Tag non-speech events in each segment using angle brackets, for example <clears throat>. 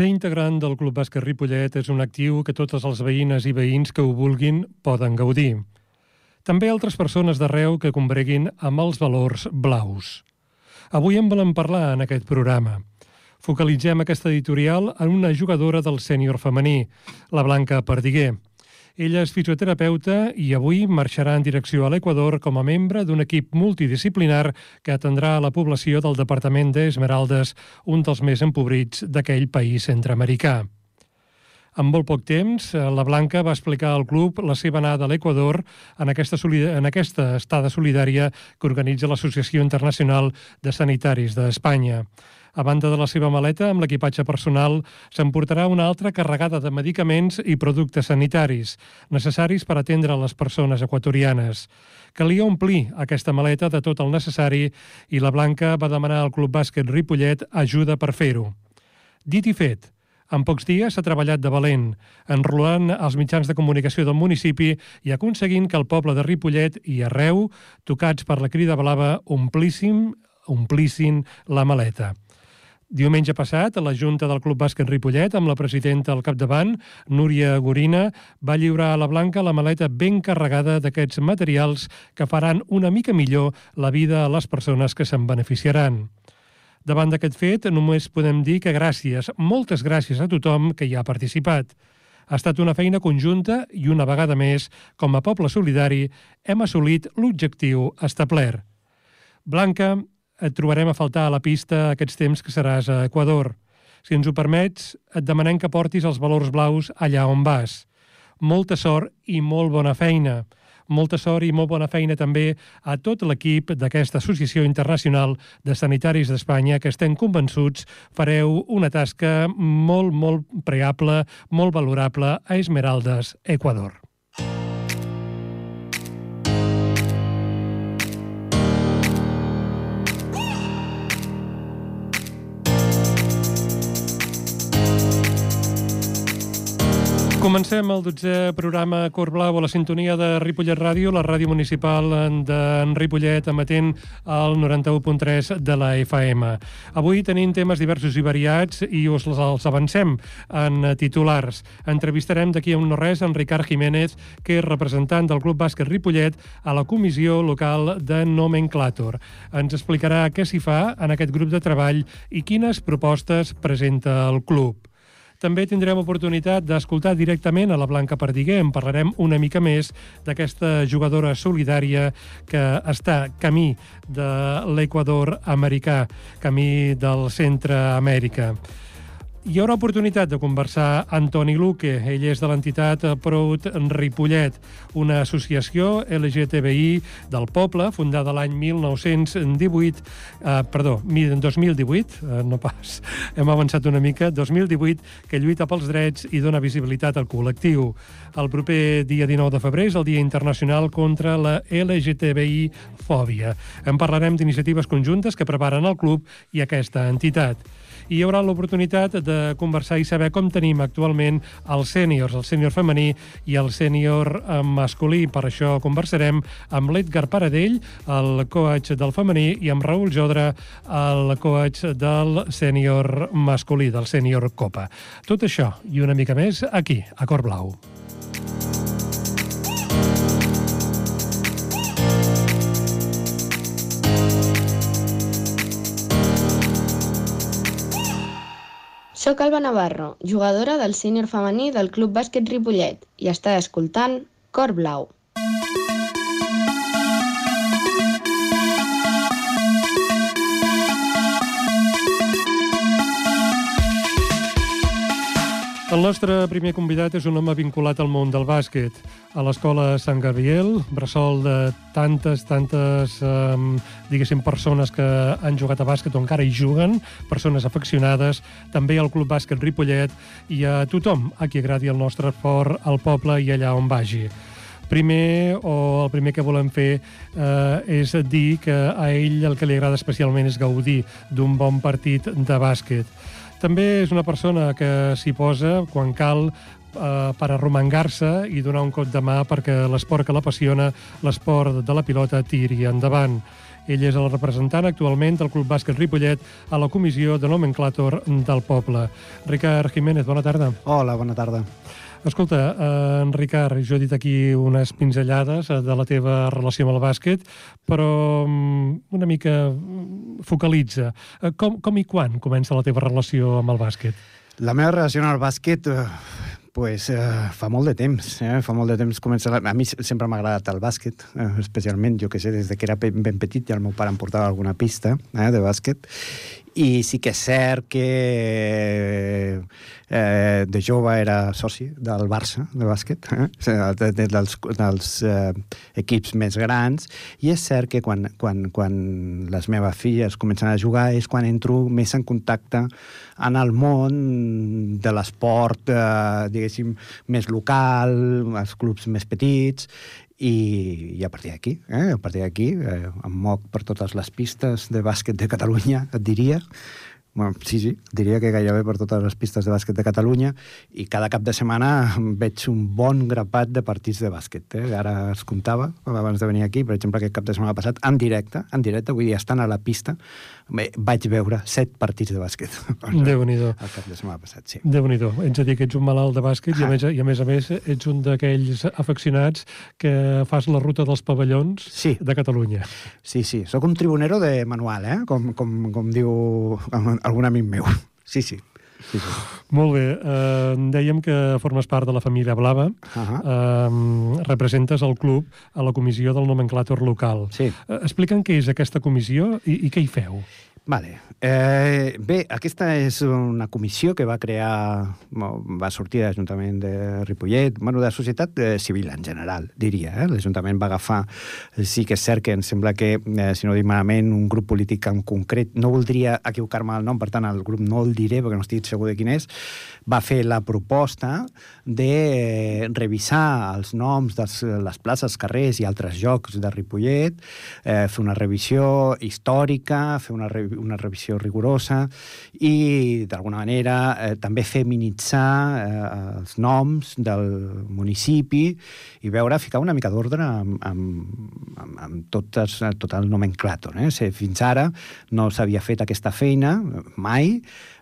Ser integrant del Club Bàsquet Ripollet és un actiu que totes les veïnes i veïns que ho vulguin poden gaudir. També altres persones d'arreu que combreguin amb els valors blaus. Avui en volem parlar en aquest programa. Focalitzem aquesta editorial en una jugadora del sènior femení, la Blanca Perdiguer. Ella és fisioterapeuta i avui marxarà en direcció a l'Equador com a membre d'un equip multidisciplinar que atendrà a la població del departament d'Esmeraldes, un dels més empobrits d'aquell país centreamericà. En molt poc temps, la Blanca va explicar al club la seva anada a l'Equador en, aquesta en aquesta estada solidària que organitza l'Associació Internacional de Sanitaris d'Espanya. A banda de la seva maleta, amb l'equipatge personal, s'emportarà una altra carregada de medicaments i productes sanitaris, necessaris per atendre les persones equatorianes. Calia omplir aquesta maleta de tot el necessari i la Blanca va demanar al Club Bàsquet Ripollet ajuda per fer-ho. Dit i fet, en pocs dies s'ha treballat de valent, enrolant els mitjans de comunicació del municipi i aconseguint que el poble de Ripollet i arreu, tocats per la crida blava, omplissin, omplissin la maleta. Diumenge passat, la Junta del Club Bàsquet Ripollet, amb la presidenta al capdavant, Núria Gorina, va lliurar a la Blanca la maleta ben carregada d'aquests materials que faran una mica millor la vida a les persones que se'n beneficiaran. Davant d'aquest fet, només podem dir que gràcies, moltes gràcies a tothom que hi ha participat. Ha estat una feina conjunta i una vegada més, com a poble solidari, hem assolit l'objectiu establert. Blanca, et trobarem a faltar a la pista aquests temps que seràs a Equador. Si ens ho permets, et demanem que portis els valors blaus allà on vas. Molta sort i molt bona feina. Molta sort i molt bona feina també a tot l'equip d'aquesta Associació Internacional de Sanitaris d'Espanya que estem convençuts fareu una tasca molt, molt preable, molt valorable a Esmeraldes, Equador. Comencem el 12è programa Cor Blau a la sintonia de Ripollet Ràdio, la ràdio municipal de Ripollet, emetent al 91.3 de la FM. Avui tenim temes diversos i variats i us els avancem en titulars. Entrevistarem d'aquí a un no res en Ricard Jiménez, que és representant del Club Bàsquet Ripollet a la comissió local de Nomenclator. Ens explicarà què s'hi fa en aquest grup de treball i quines propostes presenta el club. També tindrem oportunitat d'escoltar directament a la Blanca Perdiguer. En parlarem una mica més d'aquesta jugadora solidària que està camí de l'Equador americà, camí del centre Amèrica. Hi haurà oportunitat de conversar amb Toni Luque. Ell és de l'entitat Prout Ripollet, una associació LGTBI del poble, fundada l'any 1918, eh, perdó, 2018, eh, no pas, <laughs> hem avançat una mica, 2018, que lluita pels drets i dona visibilitat al col·lectiu. El proper dia 19 de febrer és el Dia Internacional contra la LGTBI-fòbia. En parlarem d'iniciatives conjuntes que preparen el club i aquesta entitat i hi haurà l'oportunitat de conversar i saber com tenim actualment els sèniors, el sènior femení i el sènior eh, masculí. Per això conversarem amb l'Edgar Paradell, el coach del femení, i amb Raül Jodra, el coach del sènior masculí, del sènior Copa. Tot això i una mica més aquí, a Cor Blau. Soc Alba Navarro, jugadora del sènior femení del Club Bàsquet Ripollet i està escoltant Cor Blau. El nostre primer convidat és un home vinculat al món del bàsquet. A l'escola Sant Gabriel, bressol de tantes, tantes, eh, diguéssim, persones que han jugat a bàsquet o encara hi juguen, persones afeccionades, també al Club Bàsquet Ripollet i a tothom a qui agradi el nostre esport, al poble i allà on vagi. Primer, o el primer que volem fer eh, és dir que a ell el que li agrada especialment és gaudir d'un bon partit de bàsquet també és una persona que s'hi posa quan cal eh, per arromangar-se i donar un cop de mà perquè l'esport que l'apassiona, l'esport de la pilota, tiri endavant. Ell és el representant actualment del Club Bàsquet Ripollet a la comissió de nomenclàtor del poble. Ricard Jiménez, bona tarda. Hola, bona tarda. Escolta, eh, en Ricard, jo he dit aquí unes pinzellades eh, de la teva relació amb el bàsquet, però mm, una mica mm, focalitza. Eh, com, com i quan comença la teva relació amb el bàsquet? La meva relació amb el bàsquet pues, eh, fa molt de temps. Eh? Fa molt de temps comença... A mi sempre m'ha agradat el bàsquet, eh, especialment, jo que sé, des de que era ben petit ja el meu pare em portava alguna pista eh, de bàsquet i sí que és cert que eh, de jove era soci del Barça de bàsquet, eh? de, de, dels, dels eh, equips més grans, i és cert que quan, quan, quan les meves filles comencen a jugar és quan entro més en contacte en el món de l'esport, eh, diguéssim, més local, els clubs més petits, i, i a partir d'aquí, eh, a partir d'aquí, eh, em moc per totes les pistes de bàsquet de Catalunya, et diria, Bueno, sí, sí, diria que gairebé per totes les pistes de bàsquet de Catalunya i cada cap de setmana veig un bon grapat de partits de bàsquet. Eh? Ara es comptava, abans de venir aquí, per exemple, aquest cap de setmana passat, en directe, en directe, vull dir, estan a la pista, vaig veure set partits de bàsquet. <laughs> déu nhi El cap de setmana passat, sí. déu nhi Ets a dir que ets un malalt de bàsquet ah. i, a més, i a més a més ets un d'aquells afeccionats que fas la ruta dels pavellons sí. de Catalunya. Sí, sí, sóc un tribunero de manual, eh? com, com, com diu algun amic meu. Sí, sí. Sí, sí. Molt bé. Eh, dèiem que formes part de la família Blava. Uh -huh. eh, representes el club a la comissió del nomenclàtor local. Sí. Eh, Explica'm què és aquesta comissió i, i què hi feu. Vale. Eh, bé, aquesta és una comissió que va crear, va sortir de l'Ajuntament de Ripollet, bueno, de la societat eh, civil en general, diria. Eh? L'Ajuntament va agafar, sí que és cert que em sembla que, eh, si no dic malament, un grup polític en concret, no voldria equivocar-me el nom, per tant el grup no el diré perquè no estic segur de quin és, va fer la proposta de revisar els noms de les places, carrers i altres jocs de Ripollet, eh, fer una revisió històrica, fer una, re una revisió rigorosa i, d'alguna manera, eh, també feminitzar eh, els noms del municipi i veure, ficar una mica d'ordre amb, amb, amb, amb totes, tot el nomenclàtor. Eh? Fins ara no s'havia fet aquesta feina, mai,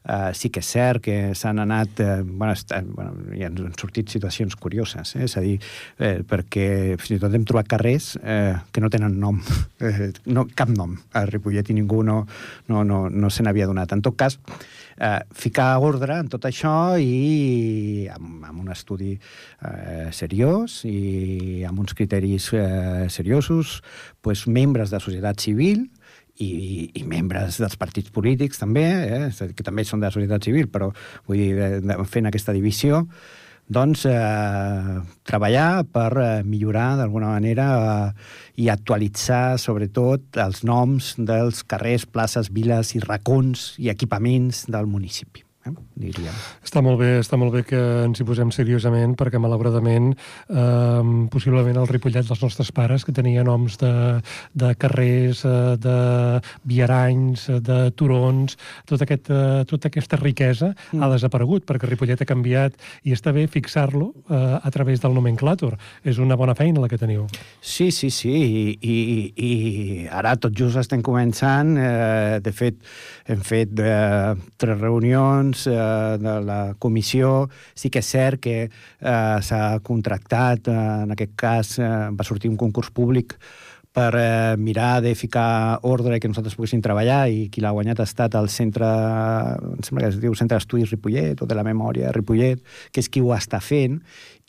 Uh, sí que és cert que s'han anat... Uh, bueno, està, bueno, hi han sortit situacions curioses, eh? és a dir, eh, perquè fins i tot hem trobat carrers eh, que no tenen nom, <laughs> eh, no, cap nom a Ripollet i ningú no, no, no, no se n'havia donat. En tot cas, eh, ficar ordre en tot això i amb, amb un estudi eh, seriós i amb uns criteris eh, seriosos, pues, membres de societat civil, i, i membres dels partits polítics també, eh, que també són de la societat civil, però vull dir, fent aquesta divisió, doncs eh, treballar per eh, millorar d'alguna manera eh, i actualitzar sobretot els noms dels carrers, places, viles i racons i equipaments del municipi eh, diria. Està molt bé, està molt bé que ens hi posem seriosament, perquè malauradament eh, possiblement el Ripollet dels nostres pares, que tenia noms de, de carrers, eh, de viaranys, de turons, tot aquest, eh, tota aquesta riquesa mm. ha desaparegut, perquè Ripollet ha canviat i està bé fixar-lo eh, a través del nomenclàtor. És una bona feina la que teniu. Sí, sí, sí, i, i, i ara tot just estem començant, eh, de fet, hem fet eh, tres reunions doncs, eh, de la comissió sí que és cert que eh, s'ha contractat, eh, en aquest cas eh, va sortir un concurs públic per eh, mirar de ficar ordre que nosaltres poguéssim treballar i qui l'ha guanyat ha estat el centre, em sembla que es diu Centre d'Estudis Ripollet o de la Memòria Ripollet, que és qui ho està fent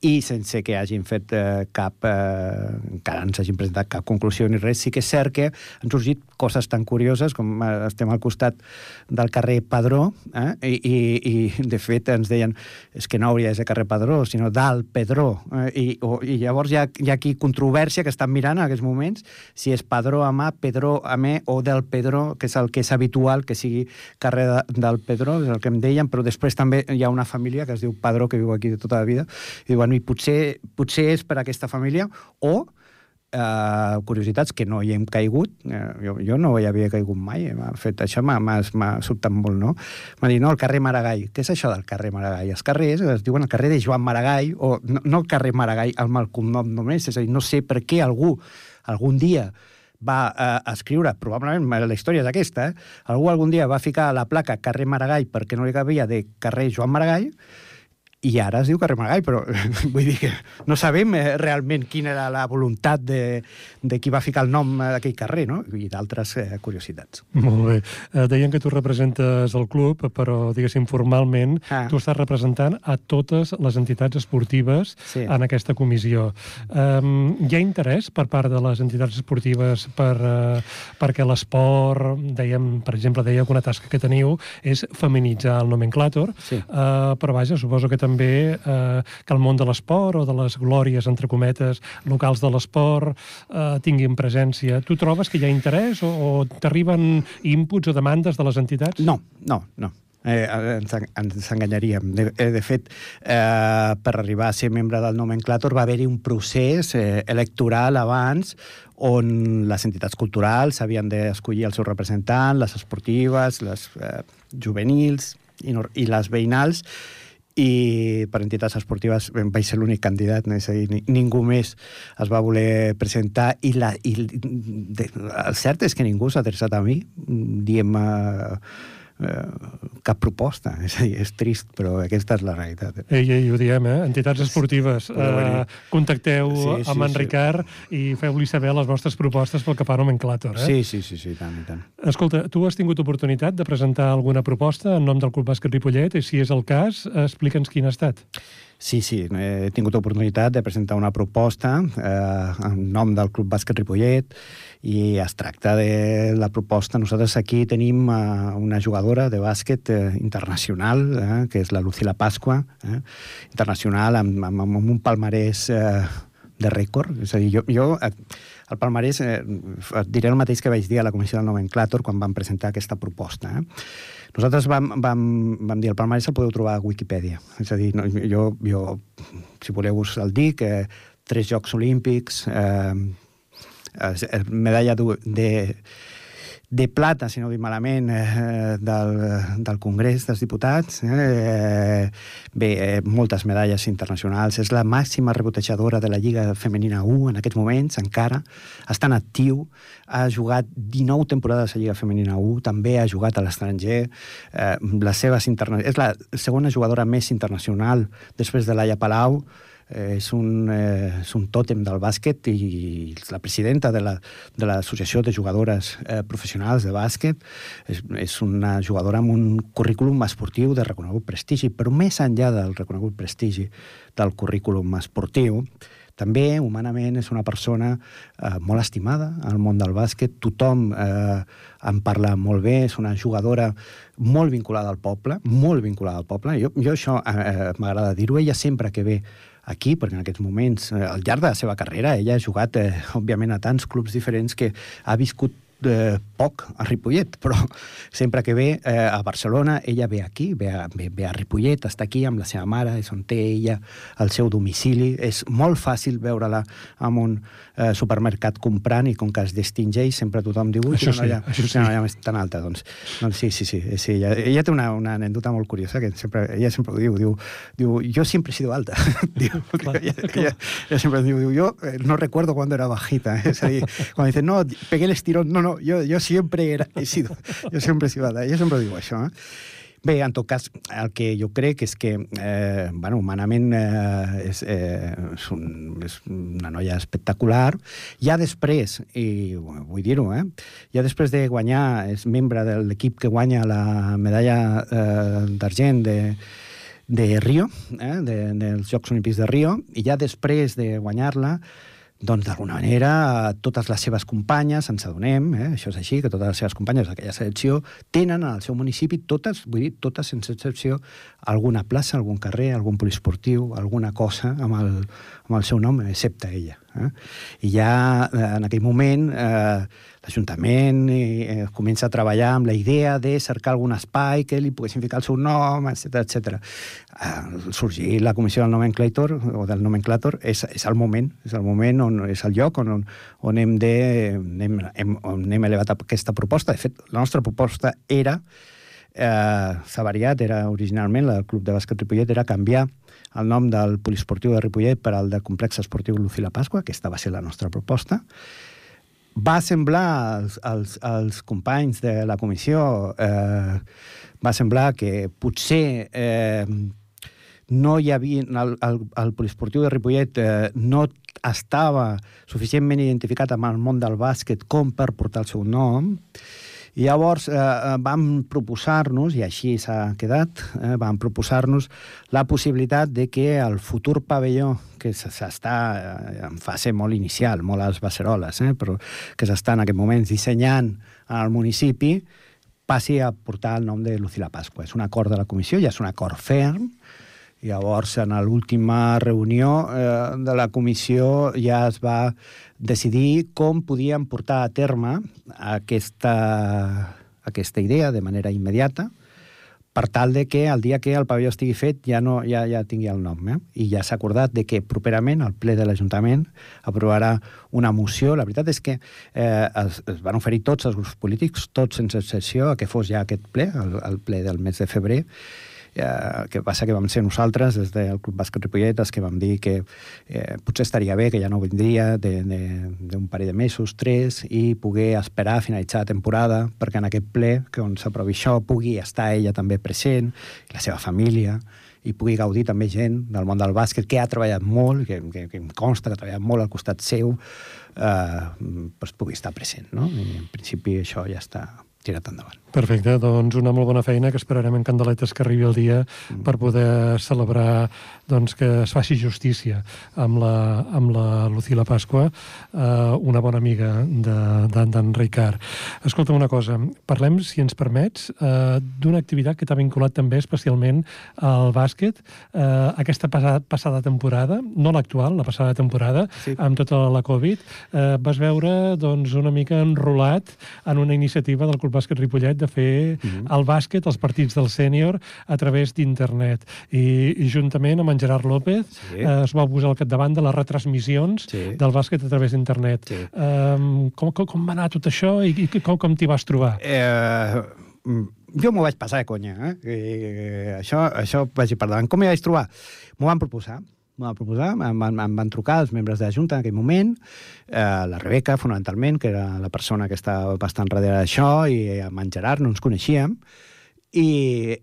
i sense que hagin fet eh, cap, eh, encara ens hagin presentat cap conclusió ni res, sí que és cert que han sorgit coses tan curioses com eh, estem al costat del carrer Padró eh, i, i, i de fet ens deien és que no hauria de ser carrer Padró, sinó dalt Pedró eh, i, o, i llavors hi ha, hi ha aquí controvèrsia que estan mirant en aquests moments si és Padró a mà, Pedró a me o del Pedró, que és el que és habitual que sigui carrer de, del Pedró, és el que em deien, però després també hi ha una família que es diu Padró, que viu aquí de tota la vida, i diuen bueno, i potser, potser és per aquesta família, o eh, curiositats que no hi hem caigut, eh, jo, jo no hi havia caigut mai, eh, fet, això m'ha sobtat molt, no? M'ha dit, no, el carrer Maragall. Què és això del carrer Maragall? Els carrers es diuen el carrer de Joan Maragall, o no, no el carrer Maragall amb el cognom només, és a dir, no sé per què algú algun dia va eh, escriure, probablement la història és aquesta, eh? algú algun dia va ficar la placa carrer Maragall perquè no li cabia de carrer Joan Maragall, i ara es diu carrer Maragall, però <laughs> vull dir que no sabem eh, realment quina era la voluntat de, de qui va ficar el nom d'aquell carrer, no? I d'altres eh, curiositats. Molt bé. Eh, deien que tu representes el club, però, diguéssim, formalment, ah. tu estàs representant a totes les entitats esportives sí. en aquesta comissió. Um, hi ha interès per part de les entitats esportives per, uh, perquè l'esport, dèiem, per exemple, deia que una tasca que teniu és feminitzar el nomenclàtor, sí. uh, però vaja, suposo que també també eh, que el món de l'esport o de les glòries, entre cometes, locals de l'esport eh, tinguin presència. Tu trobes que hi ha interès o, o t'arriben inputs o demandes de les entitats? No, no, no. Eh, ens, ens enganyaríem. De, eh, de fet, eh, per arribar a ser membre del nomenclàtor va haver-hi un procés eh, electoral abans on les entitats culturals havien d'escollir el seu representant, les esportives, les eh, juvenils i, no, i les veïnals, i per entitats esportives vaig ser l'únic candidat, no? és a dir, ningú més es va voler presentar i, la, i de, el cert és que ningú s'ha adreçat a mi diem uh, cap proposta, és a dir, és trist, però aquesta és la realitat. Ei, ei, ho diem, eh? Entitats esportives, uh, contacteu sí, sí, amb en sí. Ricard i feu-li saber les vostres propostes pel que fa a nomenclàtor, eh? Sí, sí, sí, sí, tant, tant. Escolta, tu has tingut oportunitat de presentar alguna proposta en nom del Club Bàsquet Ripollet i si és el cas, explica'ns quin ha estat. Sí, sí, he tingut oportunitat de presentar una proposta eh, en nom del Club Bàsquet Ripollet i es tracta de la proposta. Nosaltres aquí tenim uh, una jugadora de bàsquet uh, internacional, uh, que és la Lucila Pasqua, uh, internacional, amb, amb, amb un palmarès uh, de rècord. És a dir, jo, jo el palmarès, eh, et diré el mateix que vaig dir a la Comissió del Nomenclàtor quan vam presentar aquesta proposta. Eh? Nosaltres vam, vam, vam dir el palmarès el podeu trobar a Wikipedia. És a dir, no, jo, jo, si voleu us el dic, eh, tres Jocs Olímpics, eh, eh, medalla de, de plata, si no ho dic malament, eh, del, del Congrés dels Diputats. Eh, bé, eh, moltes medalles internacionals. És la màxima rebotejadora de la Lliga Femenina 1 en aquests moments, encara. Està en actiu. Ha jugat 19 temporades a Lliga Femenina 1. També ha jugat a l'estranger. Eh, interna... És la segona jugadora més internacional després de Laia Palau és, un, eh, és un tòtem del bàsquet i la presidenta de l'Associació la, de, de Jugadores eh, Professionals de Bàsquet és, és una jugadora amb un currículum esportiu de reconegut prestigi, però més enllà del reconegut prestigi del currículum esportiu, també, humanament, és una persona eh, molt estimada al món del bàsquet. Tothom eh, en parla molt bé, és una jugadora molt vinculada al poble, molt vinculada al poble. Jo, jo això eh, m'agrada dir-ho. Ella sempre que ve aquí, perquè en aquests moments, eh, al llarg de la seva carrera, ella ha jugat, eh, òbviament, a tants clubs diferents que ha viscut eh, poc a Ripollet, <laughs> però sempre que ve eh, a Barcelona, ella ve aquí, ve a, ve, ve a Ripollet, està aquí amb la seva mare, és on té ella el seu domicili. És molt fàcil veure-la en un eh, supermercat comprant i com que es distingeix, sempre tothom diu això sí, noia, això sí. una noia més tan alta. Doncs, doncs sí, sí, sí. sí ella, ella té una, una anècdota molt curiosa que sempre, ella sempre ho diu, diu, diu jo sempre he sido alta. <laughs> diu, <laughs> clar, ella, ella, ella, sempre diu, diu, jo eh, no recuerdo cuando era bajita. És a dir, quan dice, no, pegué el estirón, no, no, no, jo, jo sempre era, he sido, jo sempre he sido, jo sempre diu això, eh? Bé, en tot cas, el que jo crec és que, eh, bueno, humanament eh, és, eh, és, un, és una noia espectacular. Ja després, i vull dir-ho, eh, ja després de guanyar, és membre de l'equip que guanya la medalla eh, d'argent de, de Rio, eh, de, dels Jocs Olímpics de Rio, i ja després de guanyar-la, doncs d'alguna manera totes les seves companyes, ens adonem, eh, això és així, que totes les seves companyes d'aquella selecció tenen al seu municipi totes, vull dir, totes sense excepció, alguna plaça, algun carrer, algun poliesportiu, alguna cosa amb el, amb el seu nom, excepte ella. Eh? I ja eh, en aquell moment eh, l'Ajuntament eh, comença a treballar amb la idea de cercar algun espai que li poguessin ficar el seu nom, etc etc. Eh, sorgir la comissió del nomenclator o del nomenclator és, és el moment, és el moment on és el lloc on, on hem de hem, hem, on hem elevat aquesta proposta. De fet, la nostra proposta era eh, s'ha variat, era originalment el Club de Bàsquet Ripollet era canviar el nom del poliesportiu de Ripollet per al de complex esportiu Lucila Pasqua, aquesta va ser la nostra proposta, va semblar als, als, als companys de la comissió eh, va semblar que potser eh, no hi havia... El, el, el poliesportiu de Ripollet eh, no estava suficientment identificat amb el món del bàsquet com per portar el seu nom, i llavors eh, eh vam proposar-nos, i així s'ha quedat, eh, vam proposar-nos la possibilitat de que el futur pavelló, que s'està eh, en fase molt inicial, molt a les baceroles, eh, però que s'està en aquest moment dissenyant al municipi, passi a portar el nom de Lucila Pasqua. És un acord de la comissió, ja és un acord ferm, Llavors, en l'última reunió eh, de la comissió ja es va decidir com podíem portar a terme aquesta, aquesta idea de manera immediata, per tal de que el dia que el pavelló estigui fet ja, no, ja, ja tingui el nom. Eh? I ja s'ha acordat de que properament el ple de l'Ajuntament aprovarà una moció. La veritat és que eh, es, es van oferir tots els grups polítics, tots sense excepció, a que fos ja aquest ple, el, el ple del mes de febrer, Eh, que passa que vam ser nosaltres, des del Club Bàsquet Ripollet, els que vam dir que eh, potser estaria bé, que ja no vindria d'un parell de mesos, tres, i poder esperar a finalitzar la temporada, perquè en aquest ple, que on s'aprovi això, pugui estar ella també present, la seva família, i pugui gaudir també gent del món del bàsquet que ha treballat molt, que, que, que em consta que ha treballat molt al costat seu, eh, doncs pugui estar present. No? I en principi això ja està tirat endavant. Perfecte, doncs una molt bona feina que esperarem en Candeletes que arribi el dia mm. per poder celebrar doncs, que es faci justícia amb la, amb la Lucila Pasqua, eh, una bona amiga d'en de, Ricard. Escolta'm una cosa, parlem, si ens permets, eh, d'una activitat que t'ha vinculat també especialment al bàsquet. Eh, aquesta passada, passada temporada, no l'actual, la passada temporada, sí. amb tota la Covid, eh, vas veure doncs, una mica enrolat en una iniciativa del Club Bàsquet Ripollet de fer mhm. -huh. el bàsquet, els partits del sènior, a través d'internet. I, I juntament amb en Gerard López sí. eh, es va posar al capdavant de les retransmissions sí. del bàsquet a través d'internet. Sí. Um, com, com, com va anar tot això i, i com, com t'hi vas trobar? Eh, jo m'ho vaig passar de conya. Eh? I, això, això vaig per davant. Com m'hi vaig trobar? M'ho van proposar m'ho va proposar, em van, em van trucar els membres de la Junta en aquell moment, eh, la Rebeca, fonamentalment, que era la persona que estava bastant darrere d'això, i amb en Gerard no ens coneixíem, i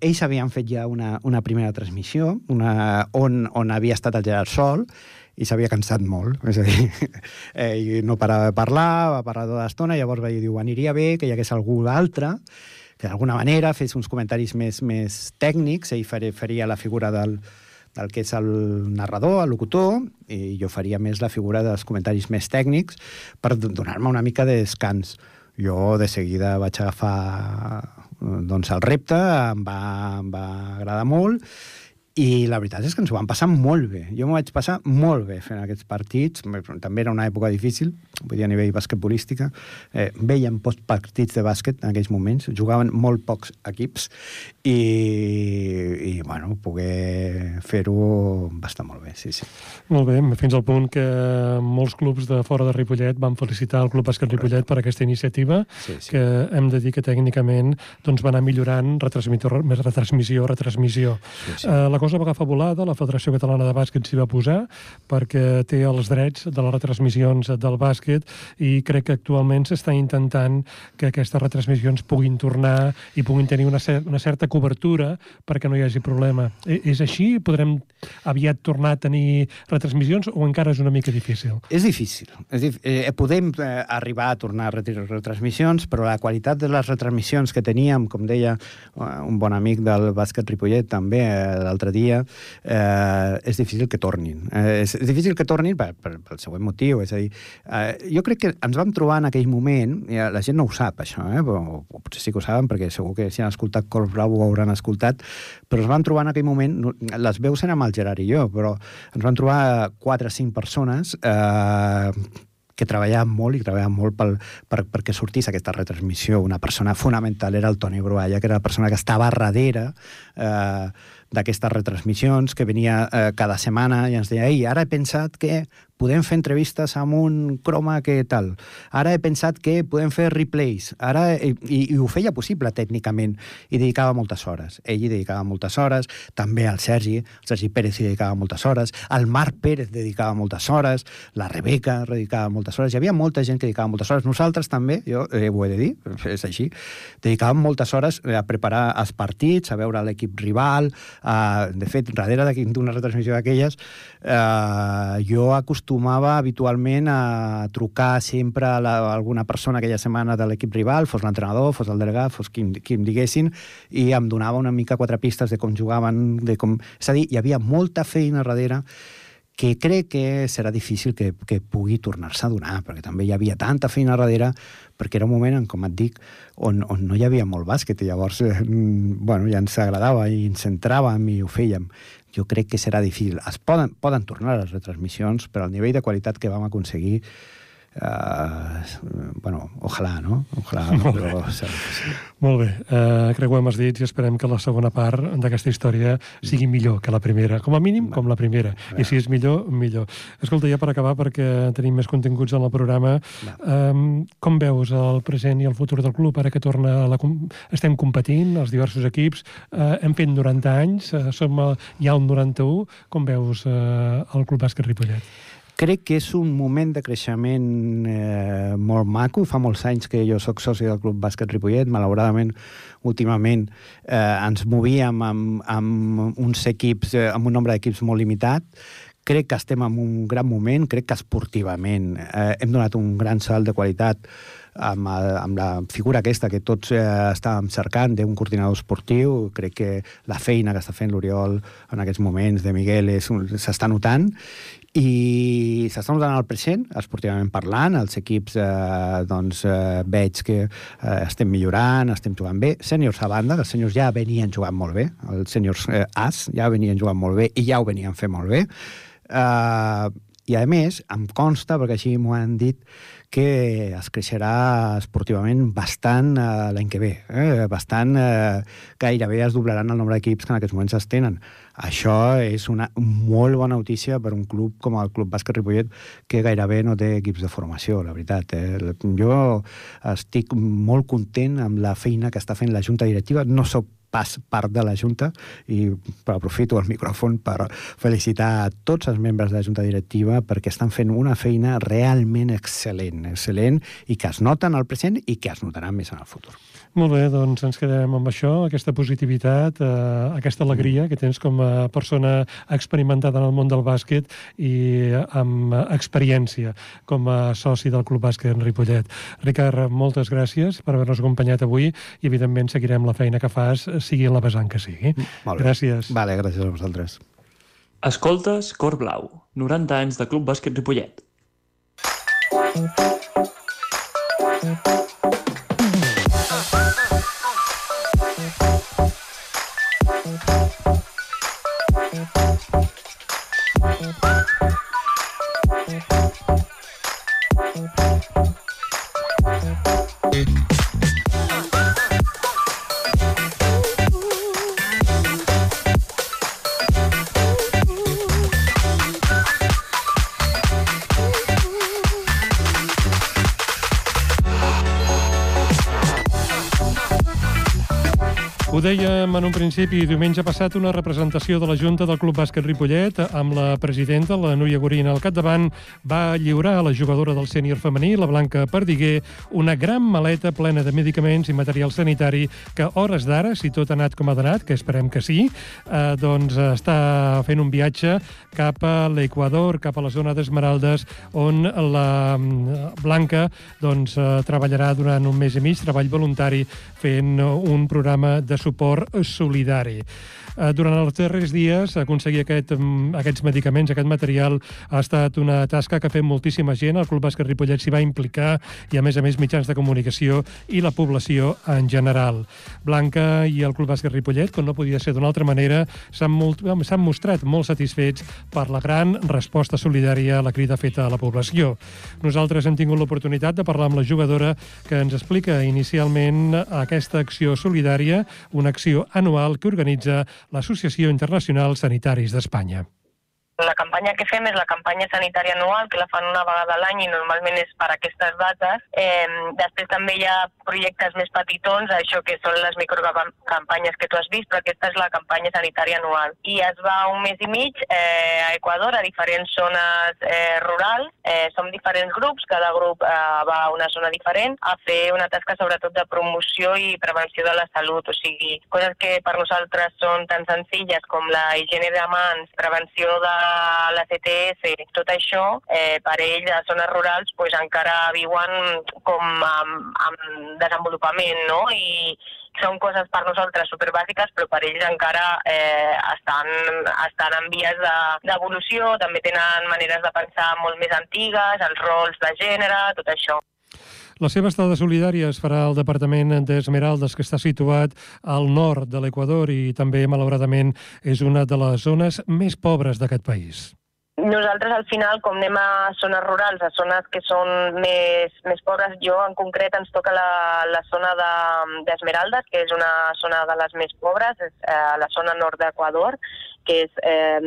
ells havien fet ja una, una primera transmissió una, on, on havia estat el Gerard Sol i s'havia cansat molt, és a dir, <laughs> eh, no parava de parlar, va parlar tota l'estona, llavors va dir, aniria bé que hi hagués algú d'altre que d'alguna manera fes uns comentaris més, més tècnics, ell faria la figura del, del que és el narrador, el locutor, i jo faria més la figura dels comentaris més tècnics per donar-me una mica de descans. Jo de seguida vaig agafar doncs, el repte, em va, em va agradar molt, i la veritat és que ens ho vam passar molt bé. Jo m'ho vaig passar molt bé fent aquests partits. També era una època difícil, vull dir, a nivell basquetbolística. Eh, veiem post partits de bàsquet en aquells moments. Jugaven molt pocs equips i, i bueno, poder fer-ho va estar molt bé, sí, sí. Molt bé, fins al punt que molts clubs de fora de Ripollet van felicitar el Club Bàsquet Ripollet per aquesta iniciativa, sí, sí. que hem de dir que tècnicament doncs, va anar millorant retransmissió, retransmissió, retransmissió. Sí, sí. Eh, la cosa va agafar volada, la Federació Catalana de Bàsquet s'hi va posar perquè té els drets de les retransmissions del bàsquet i crec que actualment s'està intentant que aquestes retransmissions puguin tornar i puguin tenir una, cer una certa cobertura perquè no hi hagi problema. E és així? Podrem aviat tornar a tenir retransmissions o encara és una mica difícil? És difícil. És dif eh, podem eh, arribar a tornar a retransmissions, però la qualitat de les retransmissions que teníem, com deia eh, un bon amic del bàsquet Ripollet també eh, l'altre dia, eh, és difícil que tornin. Eh, és, és difícil que tornin per, per, pel següent motiu, és a dir, eh, jo crec que ens vam trobar en aquell moment, i la gent no ho sap, això, eh, o, o potser sí que ho saben, perquè segur que si han escoltat Cor Bravo ho hauran escoltat, però ens vam trobar en aquell moment, les veus eren amb el Gerard i jo, però ens vam trobar quatre o cinc persones eh, que treballàvem molt i treballàvem molt pel, per, perquè sortís aquesta retransmissió. Una persona fonamental era el Toni Brualla, que era la persona que estava darrere eh, d'aquestes retransmissions, que venia eh, cada setmana i ens deia, ei, ara he pensat que podem fer entrevistes amb un croma que tal. Ara he pensat que podem fer replays. Ara, i, i ho feia possible tècnicament i dedicava moltes hores. Ell hi dedicava moltes hores, també el Sergi, el Sergi Pérez hi dedicava moltes hores, el Marc Pérez dedicava moltes hores, la Rebeca dedicava moltes hores, hi havia molta gent que dedicava moltes hores. Nosaltres també, jo eh, ho he de dir, <laughs> és així, dedicàvem moltes hores a preparar els partits, a veure l'equip rival, a, de fet, darrere d'una retransmissió d'aquelles, eh, jo acostumava acostumava habitualment a trucar sempre a, la, a alguna persona aquella setmana de l'equip rival, fos l'entrenador, fos el delegat, fos qui, qui em diguessin, i em donava una mica quatre pistes de com jugaven, de com... És a dir, hi havia molta feina darrere que crec que serà difícil que, que pugui tornar-se a donar, perquè també hi havia tanta feina darrere, perquè era un moment, en, com et dic, on, on no hi havia molt bàsquet, i llavors eh, bueno, ja ens agradava i ens centràvem i ho fèiem jo crec que serà difícil. Es poden, poden tornar les retransmissions, però el nivell de qualitat que vam aconseguir Uh, bueno, ojalà, no? Ojalà, <laughs> Molt però... Bé. Sí. Molt bé. Uh, creuem els dits i esperem que la segona part d'aquesta història sigui millor que la primera. Com a mínim, com la primera. I si és millor, millor. Escolta, ja per acabar, perquè tenim més continguts en el programa, um, com veus el present i el futur del club ara que torna a la... Estem competint, els diversos equips, uh, hem fet 90 anys, uh, som a, ja al 91. Com veus uh, el Club Bàsquet Ripollet? Crec que és un moment de creixement eh, molt maco. Fa molts anys que jo sóc soci del Club Bàsquet Ripollet. Malauradament, últimament eh, ens movíem amb, amb uns equips, eh, amb un nombre d'equips molt limitat. Crec que estem en un gran moment, crec que esportivament eh, hem donat un gran salt de qualitat amb, el, amb la figura aquesta que tots eh, estàvem cercant d'un coordinador esportiu. Crec que la feina que està fent l'Oriol en aquests moments de Miguel s'està notant i s'està notant al present, esportivament parlant, els equips eh, doncs, eh, veig que eh, estem millorant, estem jugant bé. Sèniors a banda, els sèniors ja venien jugant molt bé, els sèniors eh, As ja venien jugant molt bé i ja ho venien fent molt bé. Eh, I a més, em consta, perquè així m'ho han dit, que es creixerà esportivament bastant eh, l'any que ve. Eh? Bastant, eh, gairebé es doblaran el nombre d'equips que en aquests moments es tenen. Això és una molt bona notícia per un club com el Club Bàsquet Ripollet que gairebé no té equips de formació, la veritat. Eh? Jo estic molt content amb la feina que està fent la Junta Directiva. No sóc pas part de la Junta i aprofito el micròfon per felicitar a tots els membres de la Junta Directiva perquè estan fent una feina realment excel·lent, excel·lent i que es nota en el present i que es notarà més en el futur. Molt bé, doncs ens quedem amb això, aquesta positivitat, eh, aquesta alegria que tens com a persona experimentada en el món del bàsquet i amb experiència com a soci del Club Bàsquet Ripollet. Ricard, moltes gràcies per haver-nos acompanyat avui i, evidentment, seguirem la feina que fas, sigui la vessant que sigui. Molt bé. Gràcies. Vale, gràcies a vosaltres. Escoltes Cor Blau, 90 anys de Club Bàsquet Ripollet. Thank you. Principi, diumenge passat, una representació de la Junta del Club Bàsquet Ripollet amb la presidenta, la Núria Gorina, al capdavant, va lliurar a la jugadora del sènior femení, la Blanca Perdiguer, una gran maleta plena de medicaments i material sanitari que, hores d'ara, si tot ha anat com ha anat, que esperem que sí, eh, doncs està fent un viatge cap a l'Equador, cap a la zona d'Esmeraldes, on la mm, Blanca doncs, eh, treballarà durant un mes i mig, treball voluntari, fent un programa de suport solidari. Eh, durant els darrers dies, aconseguir aquest, mm, aquests medicaments, aquest material, ha estat una tasca que ha fet moltíssima gent. El Club Bàsquet Ripollet s'hi va implicar i, a més a més, mitjans de comunicació i la població en general. Blanca i el Club Bàsquet Ripollet, com no podia ser d'una altra manera, s'han mostrat molt satisfets per la gran resposta solidària a la crida feta a la població. Nosaltres hem tingut l'oportunitat de parlar amb la jugadora que ens explica inicialment aquesta acció solidària, una acció anual que organitza l'Associació Internacional Sanitaris d'Espanya. La campanya que fem és la campanya sanitària anual, que la fan una vegada a l'any i normalment és per aquestes dates. Eh, després també hi ha projectes més petitons, això que són les microcampanyes que tu has vist, però aquesta és la campanya sanitària anual. I es va un mes i mig eh, a Equador, a diferents zones eh, rurals. Eh, som diferents grups, cada grup eh, va a una zona diferent a fer una tasca sobretot de promoció i prevenció de la salut, o sigui, coses que per nosaltres són tan senzilles com la higiene de mans, prevenció de la CTS, tot això, eh, per ells a zones rurals pues, encara viuen com amb, amb desenvolupament, no? I són coses per nosaltres superbàsiques, però per ells encara eh, estan, estan en vies d'evolució, de, també tenen maneres de pensar molt més antigues, els rols de gènere, tot això. La seva estada solidària es farà al Departament d'Esmeraldes, que està situat al nord de l'Equador i també, malauradament, és una de les zones més pobres d'aquest país. Nosaltres, al final, com anem a zones rurals, a zones que són més, més pobres, jo en concret ens toca la, la zona d'Esmeraldes, de, que és una zona de les més pobres, és eh, la zona nord d'Equador, que és eh,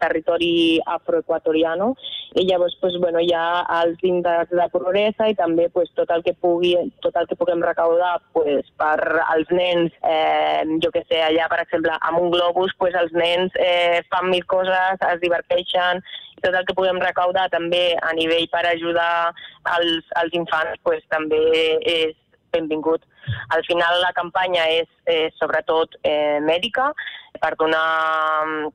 territori afroequatoriano, i llavors pues, bueno, hi ha els índexs de progressa i també pues, tot, el que pugui, tot el que puguem recaudar pues, per als nens, eh, jo que sé, allà per exemple amb un globus pues, els nens eh, fan mil coses, es diverteixen, tot el que puguem recaudar també a nivell per ajudar els, els infants pues, també és benvingut. Al final la campanya és eh, sobretot eh, mèdica per donar mm,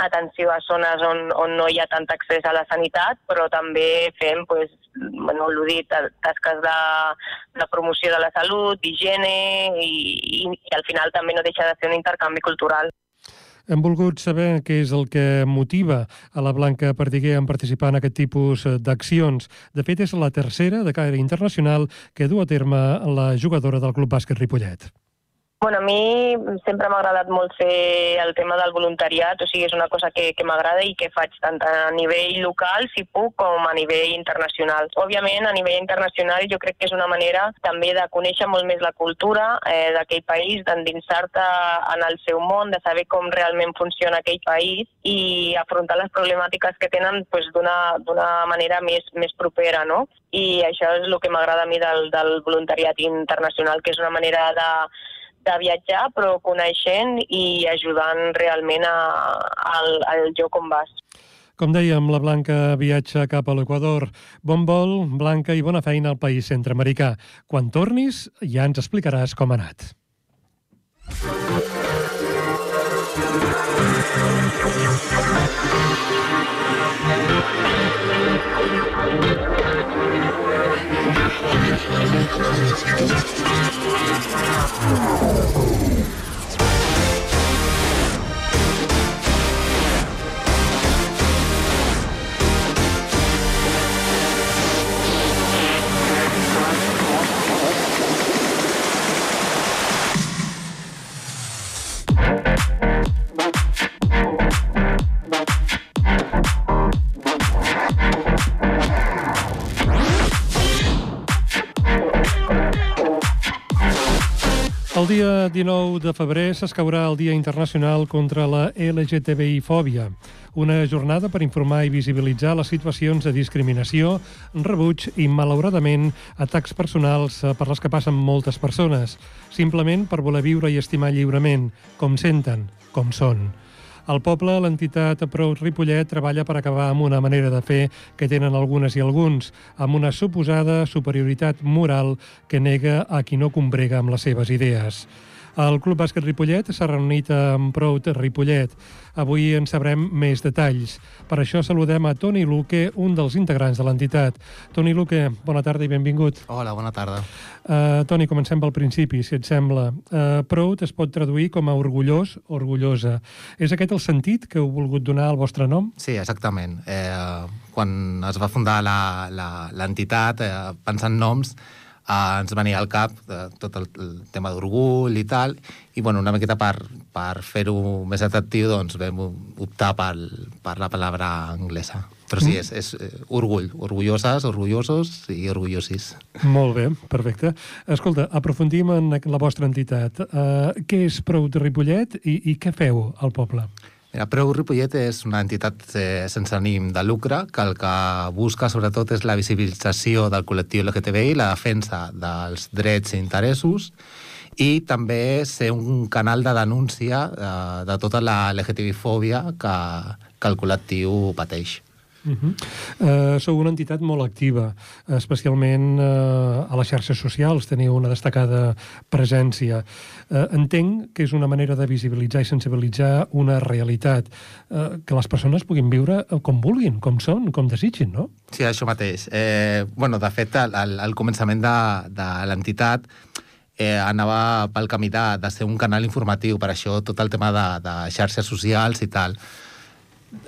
atenció a zones on, on no hi ha tant accés a la sanitat, però també fem, pues, bueno, l'ho dit, tasques de, de promoció de la salut, d'higiene i, i, i al final també no deixa de ser un intercanvi cultural. Hem volgut saber què és el que motiva a la Blanca Perdiguer en participar en aquest tipus d'accions. De fet, és la tercera de caire internacional que du a terme la jugadora del Club Bàsquet Ripollet. Bueno, a mi sempre m'ha agradat molt fer el tema del voluntariat, o sigui, és una cosa que, que m'agrada i que faig tant a nivell local, si puc, com a nivell internacional. Òbviament, a nivell internacional jo crec que és una manera també de conèixer molt més la cultura eh, d'aquell país, d'endinsar-te en el seu món, de saber com realment funciona aquell país i afrontar les problemàtiques que tenen pues, d'una manera més, més propera, no? I això és el que m'agrada a mi del, del voluntariat internacional, que és una manera de de viatjar, però coneixent i ajudant realment a, al, al lloc on vas. Com dèiem, la Blanca viatja cap a l'Equador. Bon vol, Blanca, i bona feina al país centreamericà. Quan tornis, ja ens explicaràs com ha anat. El dia 19 de febrer s'escaurà el Dia Internacional contra la LGTBI-fòbia, una jornada per informar i visibilitzar les situacions de discriminació, rebuig i, malauradament, atacs personals per les que passen moltes persones, simplement per voler viure i estimar lliurement, com senten, com són. Al poble, l'entitat Prou Ripollet treballa per acabar amb una manera de fer que tenen algunes i alguns, amb una suposada superioritat moral que nega a qui no combrega amb les seves idees. El Club Bàsquet Ripollet s'ha reunit amb Prout Ripollet. Avui en sabrem més detalls. Per això saludem a Toni Luque, un dels integrants de l'entitat. Toni Luque, bona tarda i benvingut. Hola, bona tarda. Uh, Toni, comencem pel principi, si et sembla. Uh, Prout es pot traduir com a orgullós, orgullosa. És aquest el sentit que heu volgut donar al vostre nom? Sí, exactament. Eh, quan es va fundar l'entitat, eh, pensant noms, eh, ens venia al cap eh, tot el, el tema d'orgull i tal, i bueno, una miqueta per, per fer-ho més atractiu doncs vam optar per, per la paraula anglesa. Però sí, és, és eh, orgull, orgulloses, orgullosos i orgullosis. Molt bé, perfecte. Escolta, aprofundim en la vostra entitat. Uh, què és Prou de Ripollet i, i què feu al poble? Mira, Preu Ripollet és una entitat eh, sense ànim de lucre que el que busca sobretot és la visibilització del col·lectiu LGTBI, la defensa dels drets i interessos i també ser un canal de denúncia eh, de tota la LGTBI-fòbia que, que el col·lectiu pateix. Uh -huh. uh, sou una entitat molt activa, especialment uh, a les xarxes socials, teniu una destacada presència. Uh, entenc que és una manera de visibilitzar i sensibilitzar una realitat, uh, que les persones puguin viure com vulguin, com són, com desitgin, no? Sí, això mateix. Eh, bueno, de fet, al, al començament de, de l'entitat eh, anava pel camí de, de ser un canal informatiu, per això tot el tema de, de xarxes socials i tal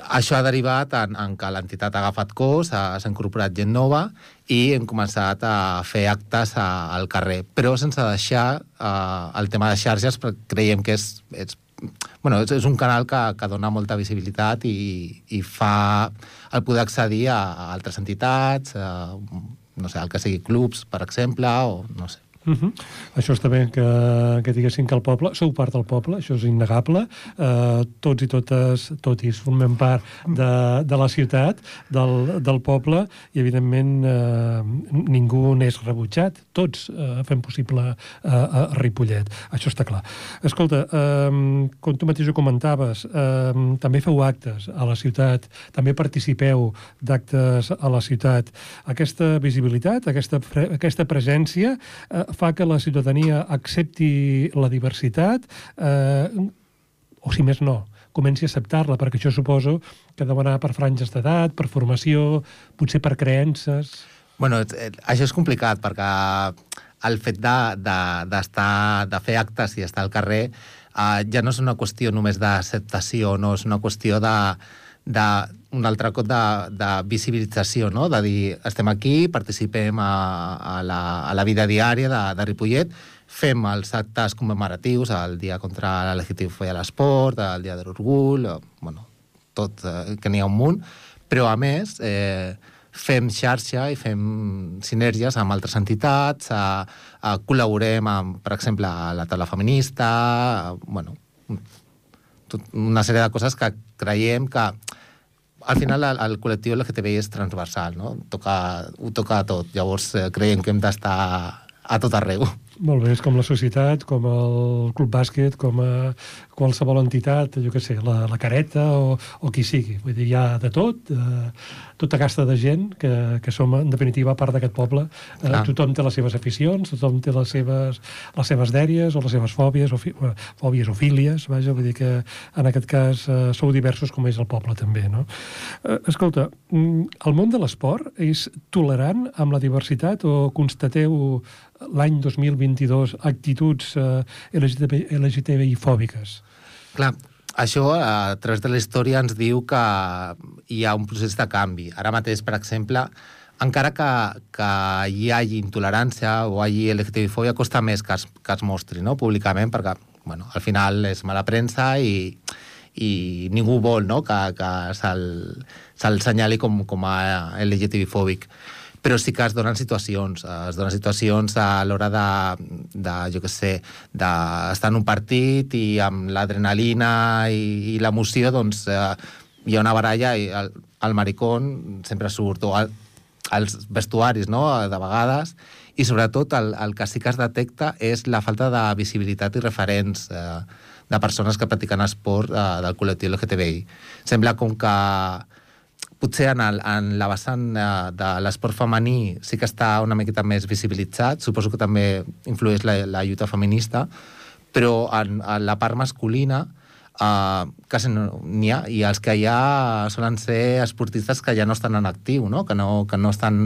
això ha derivat en, en que l'entitat ha agafat cos, s'ha incorporat gent nova i hem començat a fer actes a, al carrer, però sense deixar uh, el tema de xarxes, perquè creiem que és, és, bueno, és, és un canal que, que dona molta visibilitat i, i fa el poder accedir a, a altres entitats, a, no sé, el que sigui clubs, per exemple, o no sé. Uh mhm. -huh. Això està bé que, que diguessin que el poble, sou part del poble, això és innegable, uh, tots i totes, tots i formem part de, de la ciutat, del, del poble, i evidentment uh, ningú n'és rebutjat, tots uh, fem possible uh, a Ripollet, això està clar. Escolta, uh, com tu mateix ho comentaves, uh, també feu actes a la ciutat, també participeu d'actes a la ciutat. Aquesta visibilitat, aquesta, aquesta presència, uh, fa que la ciutadania accepti la diversitat, eh, o si més no, comenci a acceptar-la, perquè això suposo que ha d'anar per franges d'edat, per formació, potser per creences... Bueno, això és complicat, perquè el fet de, de, de fer actes i estar al carrer eh, ja no és una qüestió només d'acceptació, no és una qüestió de, de un altre cop de, de visibilització, no? de dir, estem aquí, participem a, a, la, a la vida diària de, de Ripollet, fem els actes commemoratius, el dia contra la LGTBI a l'esport, el dia de l'orgull, bueno, tot, eh, que n'hi ha un munt, però a més eh, fem xarxa i fem sinergies amb altres entitats, a, a col·laborem amb, per exemple, a la taula feminista, a, bueno, tot una sèrie de coses que creiem que al final el, el col·lectiu LGTBI és transversal, no? Toca, ho toca tot. Llavors eh, creiem que hem d'estar a tot arreu. Molt bé, és com la societat, com el club bàsquet, com a qualsevol entitat, jo què sé, la, la careta o, o qui sigui. Vull dir, hi ha de tot, eh, tota casta de gent que, que som, en definitiva, part d'aquest poble. Eh, tothom té les seves aficions, tothom té les seves, les seves dèries o les seves fòbies o, fi, eh, fòbies o fílies, vaja, vull dir que en aquest cas eh, sou diversos com és el poble també, no? Eh, escolta, mm, el món de l'esport és tolerant amb la diversitat o constateu l'any 2022 actituds eh, LGTBI, fòbiques? Clar, això a través de la història ens diu que hi ha un procés de canvi. Ara mateix, per exemple, encara que, que hi hagi intolerància o hi hagi LGTBI-fòbia, costa més que es, que es mostri no? públicament, perquè bueno, al final és mala premsa i, i ningú vol no? que, que se'l se senyali com, com a LGTBI-fòbic però sí que es donen situacions, eh, es donen situacions a l'hora de, de, jo què sé, d'estar en un partit i amb l'adrenalina i, i l'emoció, doncs eh, hi ha una baralla i el, el maricón sempre surt, o el, els vestuaris, no?, de vegades, i sobretot el, el que sí que es detecta és la falta de visibilitat i referents eh, de persones que practiquen esport eh, del col·lectiu LGTBI. Sembla com que potser en, el, en la vessant de, de l'esport femení sí que està una miqueta més visibilitzat, suposo que també influeix la, la lluita feminista, però en, en la part masculina uh, quasi no n'hi ha, i els que hi ha solen ser esportistes que ja no estan en actiu, no? Que, no, que no estan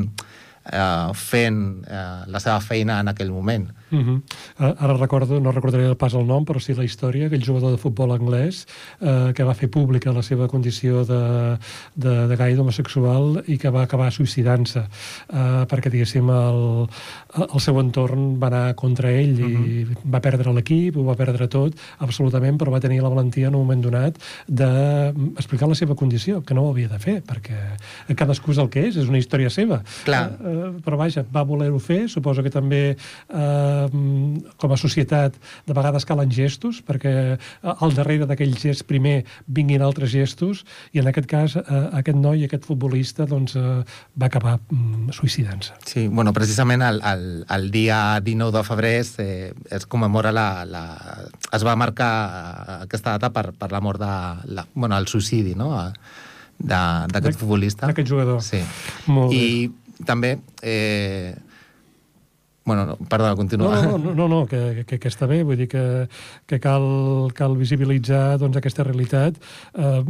eh, fent eh, la seva feina en aquell moment. Uh -huh. uh, ara recordo, no recordaré pas el nom, però sí la història, aquell jugador de futbol anglès uh, que va fer pública la seva condició de, de, de gai homosexual i que va acabar suïcidant-se uh, perquè, diguéssim, el, el seu entorn va anar contra ell i uh -huh. va perdre l'equip, ho va perdre tot, absolutament, però va tenir la valentia en un moment donat d'explicar la seva condició, que no ho havia de fer, perquè cadascú és el que és, és una història seva. Clar. Uh, però vaja, va voler-ho fer, suposo que també uh, com a societat de vegades calen gestos perquè al darrere d'aquell gest primer vinguin altres gestos i en aquest cas eh, aquest noi, aquest futbolista doncs, eh, va acabar mm, suïcidant-se. Sí, bueno, precisament el, el, el dia 19 de febrer eh, es commemora la, la... es va marcar aquesta data per, per la mort de... La, bueno, el suïcidi, no?, d'aquest futbolista. D'aquest jugador. Sí. Molt I bé. també eh, Bueno, no, perdona, continua. No, no, no, no que, que, que està bé, vull dir que, que cal, cal visibilitzar doncs, aquesta realitat. Eh,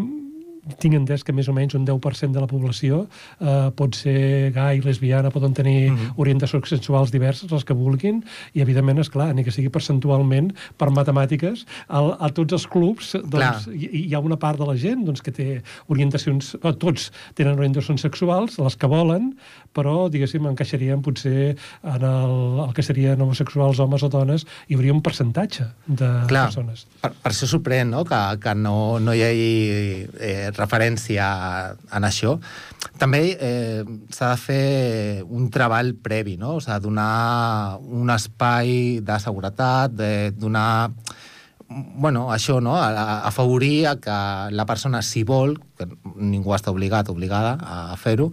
tinc entès que més o menys un 10% de la població eh, pot ser gai, lesbiana, poden tenir mm -hmm. orientacions sexuals diverses, les que vulguin, i evidentment, és clar, ni que sigui percentualment, per matemàtiques, a, a tots els clubs doncs, hi, hi ha una part de la gent doncs, que té orientacions, o tots tenen orientacions sexuals, les que volen, però, diguéssim, encaixarien potser en el, el que serien homosexuals, homes o dones, hi hauria un percentatge de clar, persones. Per, per això sorprèn no? que, que no, no hi hagi eh, referència en això. També eh, s'ha de fer un treball previ, no? O sigui, donar un espai de seguretat, de donar bueno, això, no? A, afavorir a que la persona, si vol, que ningú està obligat, obligada a fer-ho,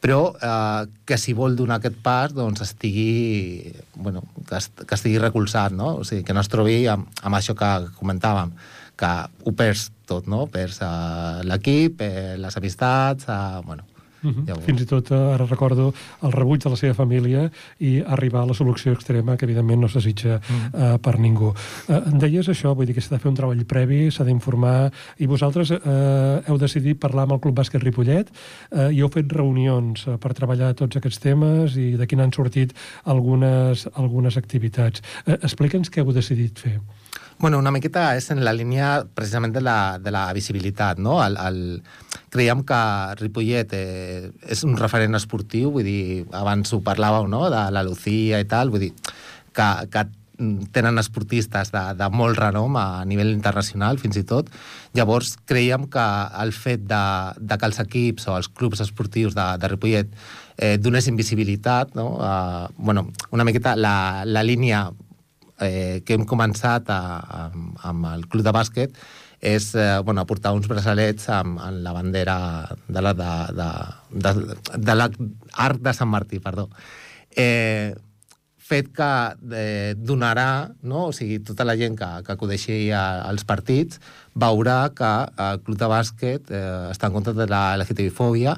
però eh, que si vol donar aquest pas doncs estigui, bueno, que, est que estigui recolzat, no? O sigui, que no es trobi amb, amb això que comentàvem, que ho perds tot, no? Perds uh, l'equip, eh, les amistats, uh, bueno, Uh -huh. ja Fins i tot, eh, ara recordo, el rebuig de la seva família i arribar a la solució extrema que, evidentment, no s'asitja uh -huh. uh, per ningú. Uh, deies això, vull dir que s'ha de fer un treball previ, s'ha d'informar, i vosaltres uh, heu decidit parlar amb el Club Bàsquet Ripollet uh, i heu fet reunions uh, per treballar tots aquests temes i d'aquí n'han sortit algunes, algunes activitats. Uh, Explica'ns què heu decidit fer. Bueno, una miqueta és en la línia precisament de la, de la visibilitat, no? El, el, creiem que Ripollet eh, és un referent esportiu, vull dir, abans ho parlàveu, no?, de la Lucía i tal, vull dir, que, que tenen esportistes de, de molt renom a nivell internacional, fins i tot. Llavors, creiem que el fet de, de que els equips o els clubs esportius de, de Ripollet eh, donessin visibilitat, no? Uh, bueno, una miqueta la, la línia eh, que hem començat a, a, amb el club de bàsquet és eh, bueno, aportar uns braçalets amb, amb la bandera de la, de, de, de, de l'Arc de Sant Martí, perdó. Eh, fet que eh, donarà, no? o sigui, tota la gent que, que acudeixi als partits veurà que el club de bàsquet eh, està en contra de la LGTBI-fòbia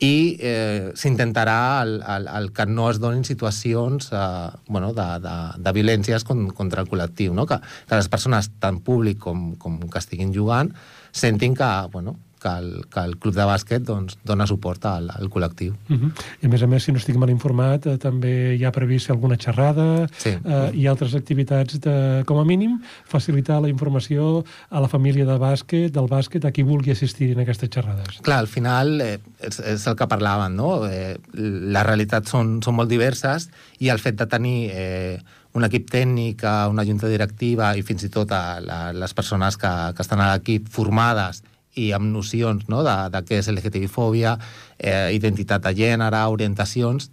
i eh, s'intentarà el, el, el que no es donin situacions eh, bueno, de, de, de violències con, contra el col·lectiu, no? que, que les persones, tant públic com, com que estiguin jugant, sentin que, bueno, que el, que el club de bàsquet doncs, dona suport al, al col·lectiu. Uh -huh. I a més a més, si no estic mal informat, eh, també hi ha previst alguna xerrada sí. eh, i altres activitats de, com a mínim, facilitar la informació a la família de bàsquet, del bàsquet, a qui vulgui assistir en aquestes xerrades. Clar, al final eh, és, és el que parlàvem, no? Eh, les realitats són, són molt diverses i el fet de tenir eh, un equip tècnic, una junta directiva i fins i tot a la, les persones que, que estan a l'equip formades i amb nocions no, de, de què és LGTBI-fòbia, eh, identitat de gènere, orientacions,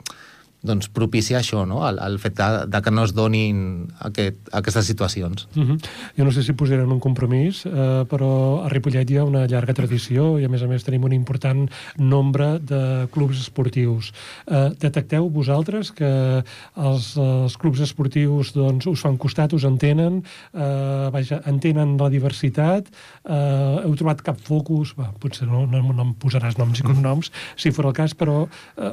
doncs propicia això, no? el, el fet de, de que no es donin aquest, aquestes situacions. Uh -huh. Jo no sé si posarem un compromís, eh, però a Ripollet hi ha una llarga tradició i a més a més tenim un important nombre de clubs esportius. Eh, detecteu vosaltres que els, els clubs esportius doncs, us fan costat, us entenen, eh, vaja, entenen la diversitat, eh, heu trobat cap focus, bah, potser no, no, no em posaràs noms i cognoms, si fos el cas, però eh,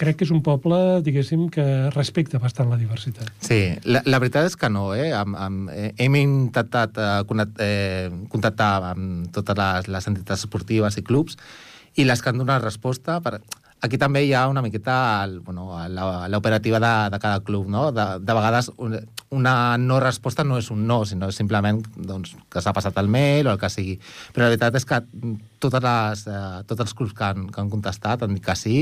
crec que és un poble, diguéssim, que respecta bastant la diversitat. Sí, la, la veritat és que no, eh? Am, eh, hem intentat eh, eh, contactar amb totes les, les entitats esportives i clubs i les que han donat resposta, per, aquí també hi ha una miqueta bueno, l'operativa de, de cada club, no? De, de vegades un- una no resposta no és un no, sinó simplement doncs, que s'ha passat el mail o el que sigui. Però la veritat és que totes les, eh, tots els clubs que han, que han contestat han dit que sí,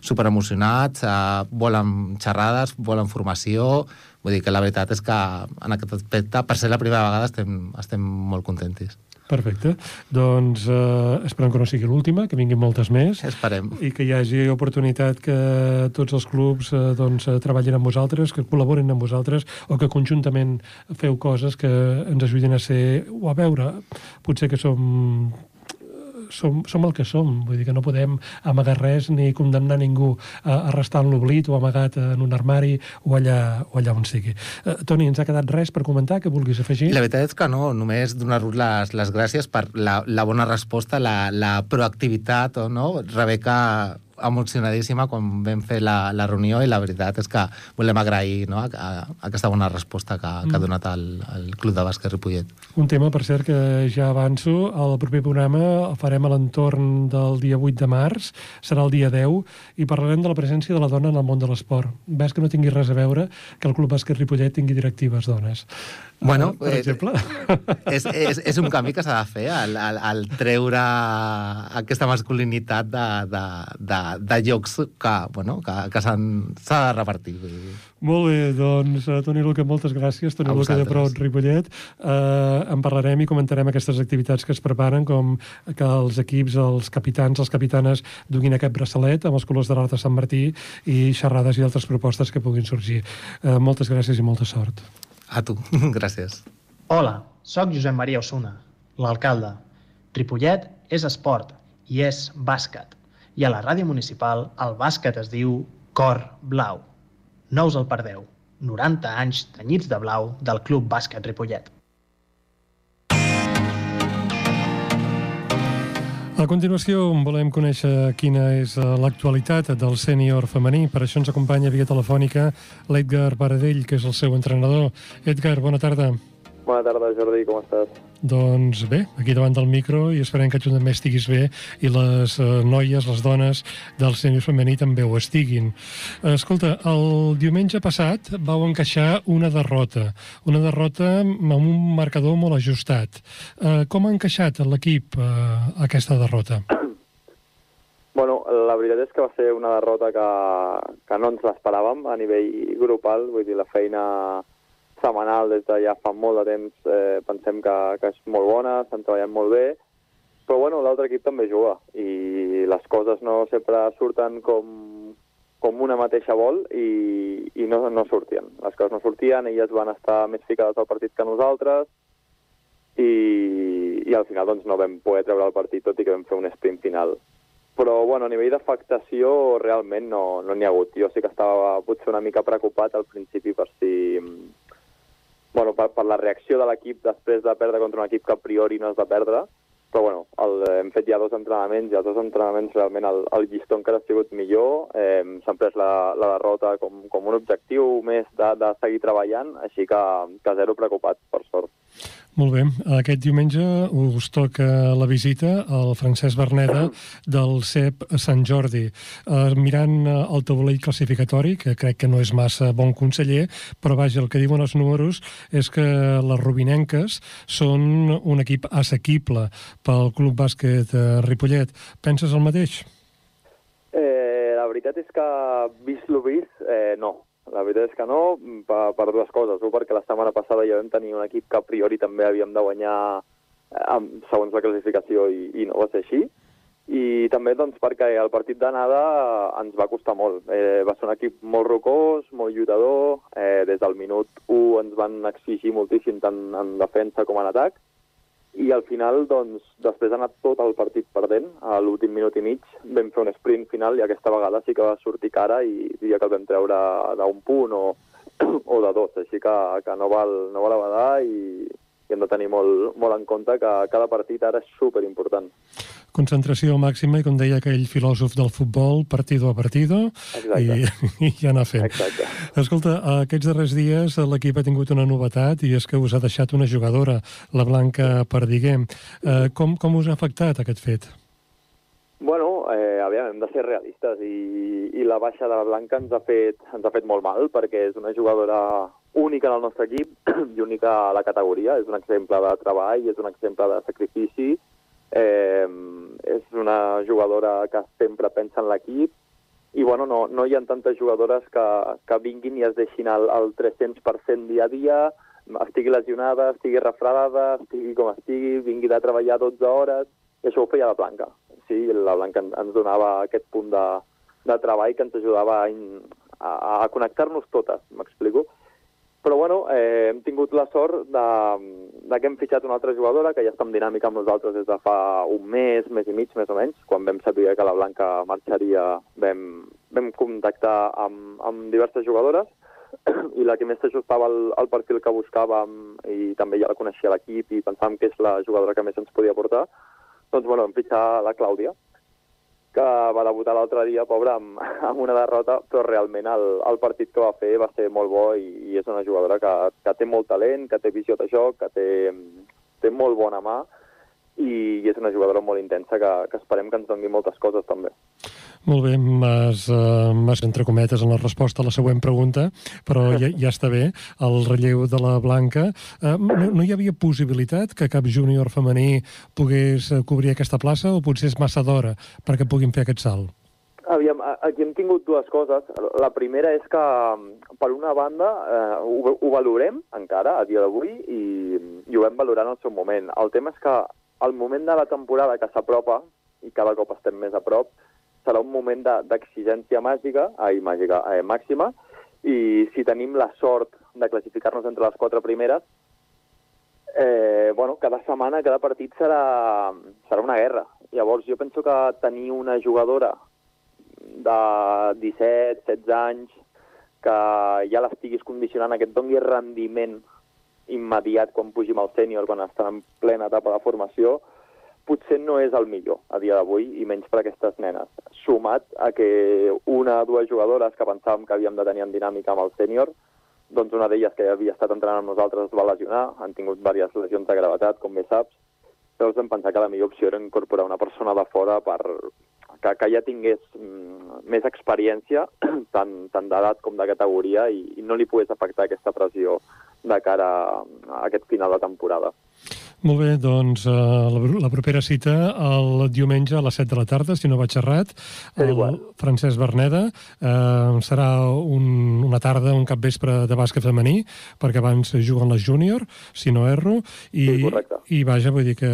superemocionats, eh, volen xerrades, volen formació... Vull dir que la veritat és que en aquest aspecte, per ser la primera vegada, estem, estem molt contents. Perfecte. Doncs eh, esperem que no sigui l'última, que vinguin moltes més. Esperem. i que hi hagi oportunitat que tots els clubs eh, doncs, eh, treballin amb vosaltres, que col·laborin amb vosaltres o que conjuntament feu coses que ens ajudin a ser o a veure, potser que som som, som el que som, vull dir que no podem amagar res ni condemnar ningú a, a restar en l'oblit o amagat en un armari o allà, o allà on sigui. Uh, Toni, ens ha quedat res per comentar que vulguis afegir? La veritat és que no, només donar-vos les, les gràcies per la, la bona resposta, la, la proactivitat, o no? Rebeca emocionadíssima quan vam fer la, la reunió i la veritat és que volem agrair no, a, a, aquesta bona resposta que, que ha donat el, el Club de Bàsquet Ripollet. Un tema, per cert, que ja avanço, el proper programa el farem a l'entorn del dia 8 de març, serà el dia 10, i parlarem de la presència de la dona en el món de l'esport. Ves que no tingui res a veure que el Club Bàsquet Ripollet tingui directives dones. Bueno, per eh, exemple. <laughs> És, és, és un canvi que s'ha de fer, el, el, el treure aquesta masculinitat de, de, de, de llocs que, bueno, que, que s'ha de repartir. Molt bé, doncs, eh, Toni Luca, moltes gràcies. Toni Luca de. Prot, Ripollet. Eh, en parlarem i comentarem aquestes activitats que es preparen, com que els equips, els capitans, les capitanes duguin aquest braçalet amb els colors de l'Art de Sant Martí i xerrades i altres propostes que puguin sorgir. Eh, moltes gràcies i molta sort. A tu, <laughs> gràcies. Hola, sóc Josep Maria Osuna, l'alcalde. Ripollet és esport i és bàsquet. I a la ràdio municipal el bàsquet es diu Cor Blau. No us el perdeu. 90 anys tenyits de blau del Club Bàsquet Ripollet. A continuació volem conèixer quina és eh, l'actualitat del sènior femení. Per això ens acompanya via telefònica l'Edgar Baradell, que és el seu entrenador. Edgar, bona tarda. Bona tarda, Jordi, com estàs? Doncs bé, aquí davant del micro i esperem que tu també estiguis bé i les eh, noies, les dones del sènior femení també ho estiguin. Escolta, el diumenge passat vau encaixar una derrota, una derrota amb un marcador molt ajustat. Eh, com ha encaixat l'equip eh, aquesta derrota? Bueno, la veritat és que va ser una derrota que, que no ens l'esperàvem a nivell grupal, vull dir, la feina setmanal des de ja fa molt de temps eh, pensem que, que és molt bona, estan treballant molt bé, però bueno, l'altre equip també juga i les coses no sempre surten com, com una mateixa vol i, i no, no sortien. Les coses no sortien, elles van estar més ficades al partit que nosaltres i, i al final doncs, no vam poder treure el partit tot i que vam fer un sprint final. Però bueno, a nivell d'afectació realment no n'hi no ha hagut. Jo sí que estava potser una mica preocupat al principi per si bueno, per, per la reacció de l'equip després de perdre contra un equip que a priori no has de perdre, però bueno, el, hem fet ja dos entrenaments i els dos entrenaments realment el, el llistó encara ha sigut millor, eh, s'han pres la, la derrota com, com un objectiu més de, de seguir treballant, així que, que zero preocupat, per sort. Molt bé, aquest diumenge us toca la visita al Francesc Berneda del CEP Sant Jordi. Eh, mirant eh, el taulell classificatori, que crec que no és massa bon conseller, però vaja, el que diuen els números és que les rubinenques són un equip assequible pel Club Bàsquet Ripollet. Penses el mateix? Eh, la veritat és que, vist lo vist, eh, no. La veritat és que no, per, per dues coses. Un, perquè la setmana passada ja vam tenir un equip que a priori també havíem de guanyar eh, amb, segons la classificació i, i no va ser així. I també doncs, perquè el partit d'anada ens va costar molt. Eh, va ser un equip molt rocós, molt lluitador. Eh, des del minut 1 ens van exigir moltíssim tant en defensa com en atac i al final, doncs, després d'anar tot el partit perdent, a l'últim minut i mig, vam fer un sprint final i aquesta vegada sí que va sortir cara i diria que el vam treure d'un punt o, <clears throat> o de dos, així que, que no val, no val abadar i, i hem de tenir molt, molt en compte que cada partit ara és superimportant. Concentració màxima i, com deia aquell filòsof del futbol, partido a partido, i, <laughs> i ja anar fent. Exacte. Escolta, aquests darrers dies l'equip ha tingut una novetat i és que us ha deixat una jugadora, la Blanca Perdiguer. Eh, com, com us ha afectat aquest fet? Bueno, eh, aviam, hem de ser realistes i, i la baixa de la Blanca ens ha, fet, ens ha fet molt mal perquè és una jugadora única en el nostre equip <clears throat> i única a la categoria. És un exemple de treball, és un exemple de sacrifici, eh, és una jugadora que sempre pensa en l'equip i bueno, no, no hi ha tantes jugadores que, que vinguin i es deixin al, al 300% dia a dia, estigui lesionada, estigui refredada, estigui com estigui, vingui de treballar 12 hores, i això ho feia la Blanca. Sí, la Blanca ens donava aquest punt de, de treball que ens ajudava a, a, a connectar-nos totes, m'explico. Però bueno, eh, hem tingut la sort de, de que hem fitxat una altra jugadora que ja està en dinàmica amb nosaltres des de fa un mes, mes i mig, més o menys. Quan vam saber que la Blanca marxaria vam, vam contactar amb, amb diverses jugadores <clears throat> i la que més s'ajustava al, al perfil que buscàvem i també ja la coneixia l'equip i pensàvem que és la jugadora que més ens podia portar, doncs, bueno, vam fitxar la Clàudia, que va debutar l'altre dia, pobra, amb, <laughs> amb una derrota, però realment el, el partit que va fer va ser molt bo i, i és una jugadora que, que té molt talent, que té visió de joc, que té, té molt bona mà i, i és una jugadora molt intensa que, que esperem que ens doni moltes coses també. Molt bé, m'has, uh, entre cometes, en la resposta a la següent pregunta, però ja, <laughs> ja està bé, el relleu de la Blanca. Uh, no, no hi havia possibilitat que cap júnior femení pogués eh, cobrir aquesta plaça o potser és massa d'hora perquè puguin fer aquest salt? Aviam, aquí hem tingut dues coses. La primera és que, per una banda, eh, ho, ho valorem encara a dia d'avui i, i ho vam valorar en el seu moment. El tema és que el moment de la temporada que s'apropa, i cada cop estem més a prop, serà un moment d'exigència de, màgica, ai, màgica, eh, màxima, i si tenim la sort de classificar-nos entre les quatre primeres, eh, bueno, cada setmana, cada partit serà, serà una guerra. Llavors, jo penso que tenir una jugadora de 17, 16 anys, que ja l'estiguis condicionant, que et doni rendiment immediat quan pugim al sènior, quan està en plena etapa de formació, potser no és el millor a dia d'avui, i menys per aquestes nenes. Sumat a que una o dues jugadores que pensàvem que havíem de tenir en dinàmica amb el sènior, doncs una d'elles que havia estat entrenant amb nosaltres es va lesionar, han tingut diverses lesions de gravetat, com bé saps, llavors vam pensar que la millor opció era incorporar una persona de fora per que, que ja tingués mm, més experiència, <clears throat> tant, tant d'edat com de categoria, i, i no li pogués afectar aquesta pressió de cara a aquest final de temporada. Molt bé, doncs uh, la, la propera cita el diumenge a les 7 de la tarda, si no vaig errat, el Francesc Berneda. Uh, serà un, una tarda, un capvespre de bàsquet femení, perquè abans juguen les júnior, si no erro, i, sí, i vaja, vull dir que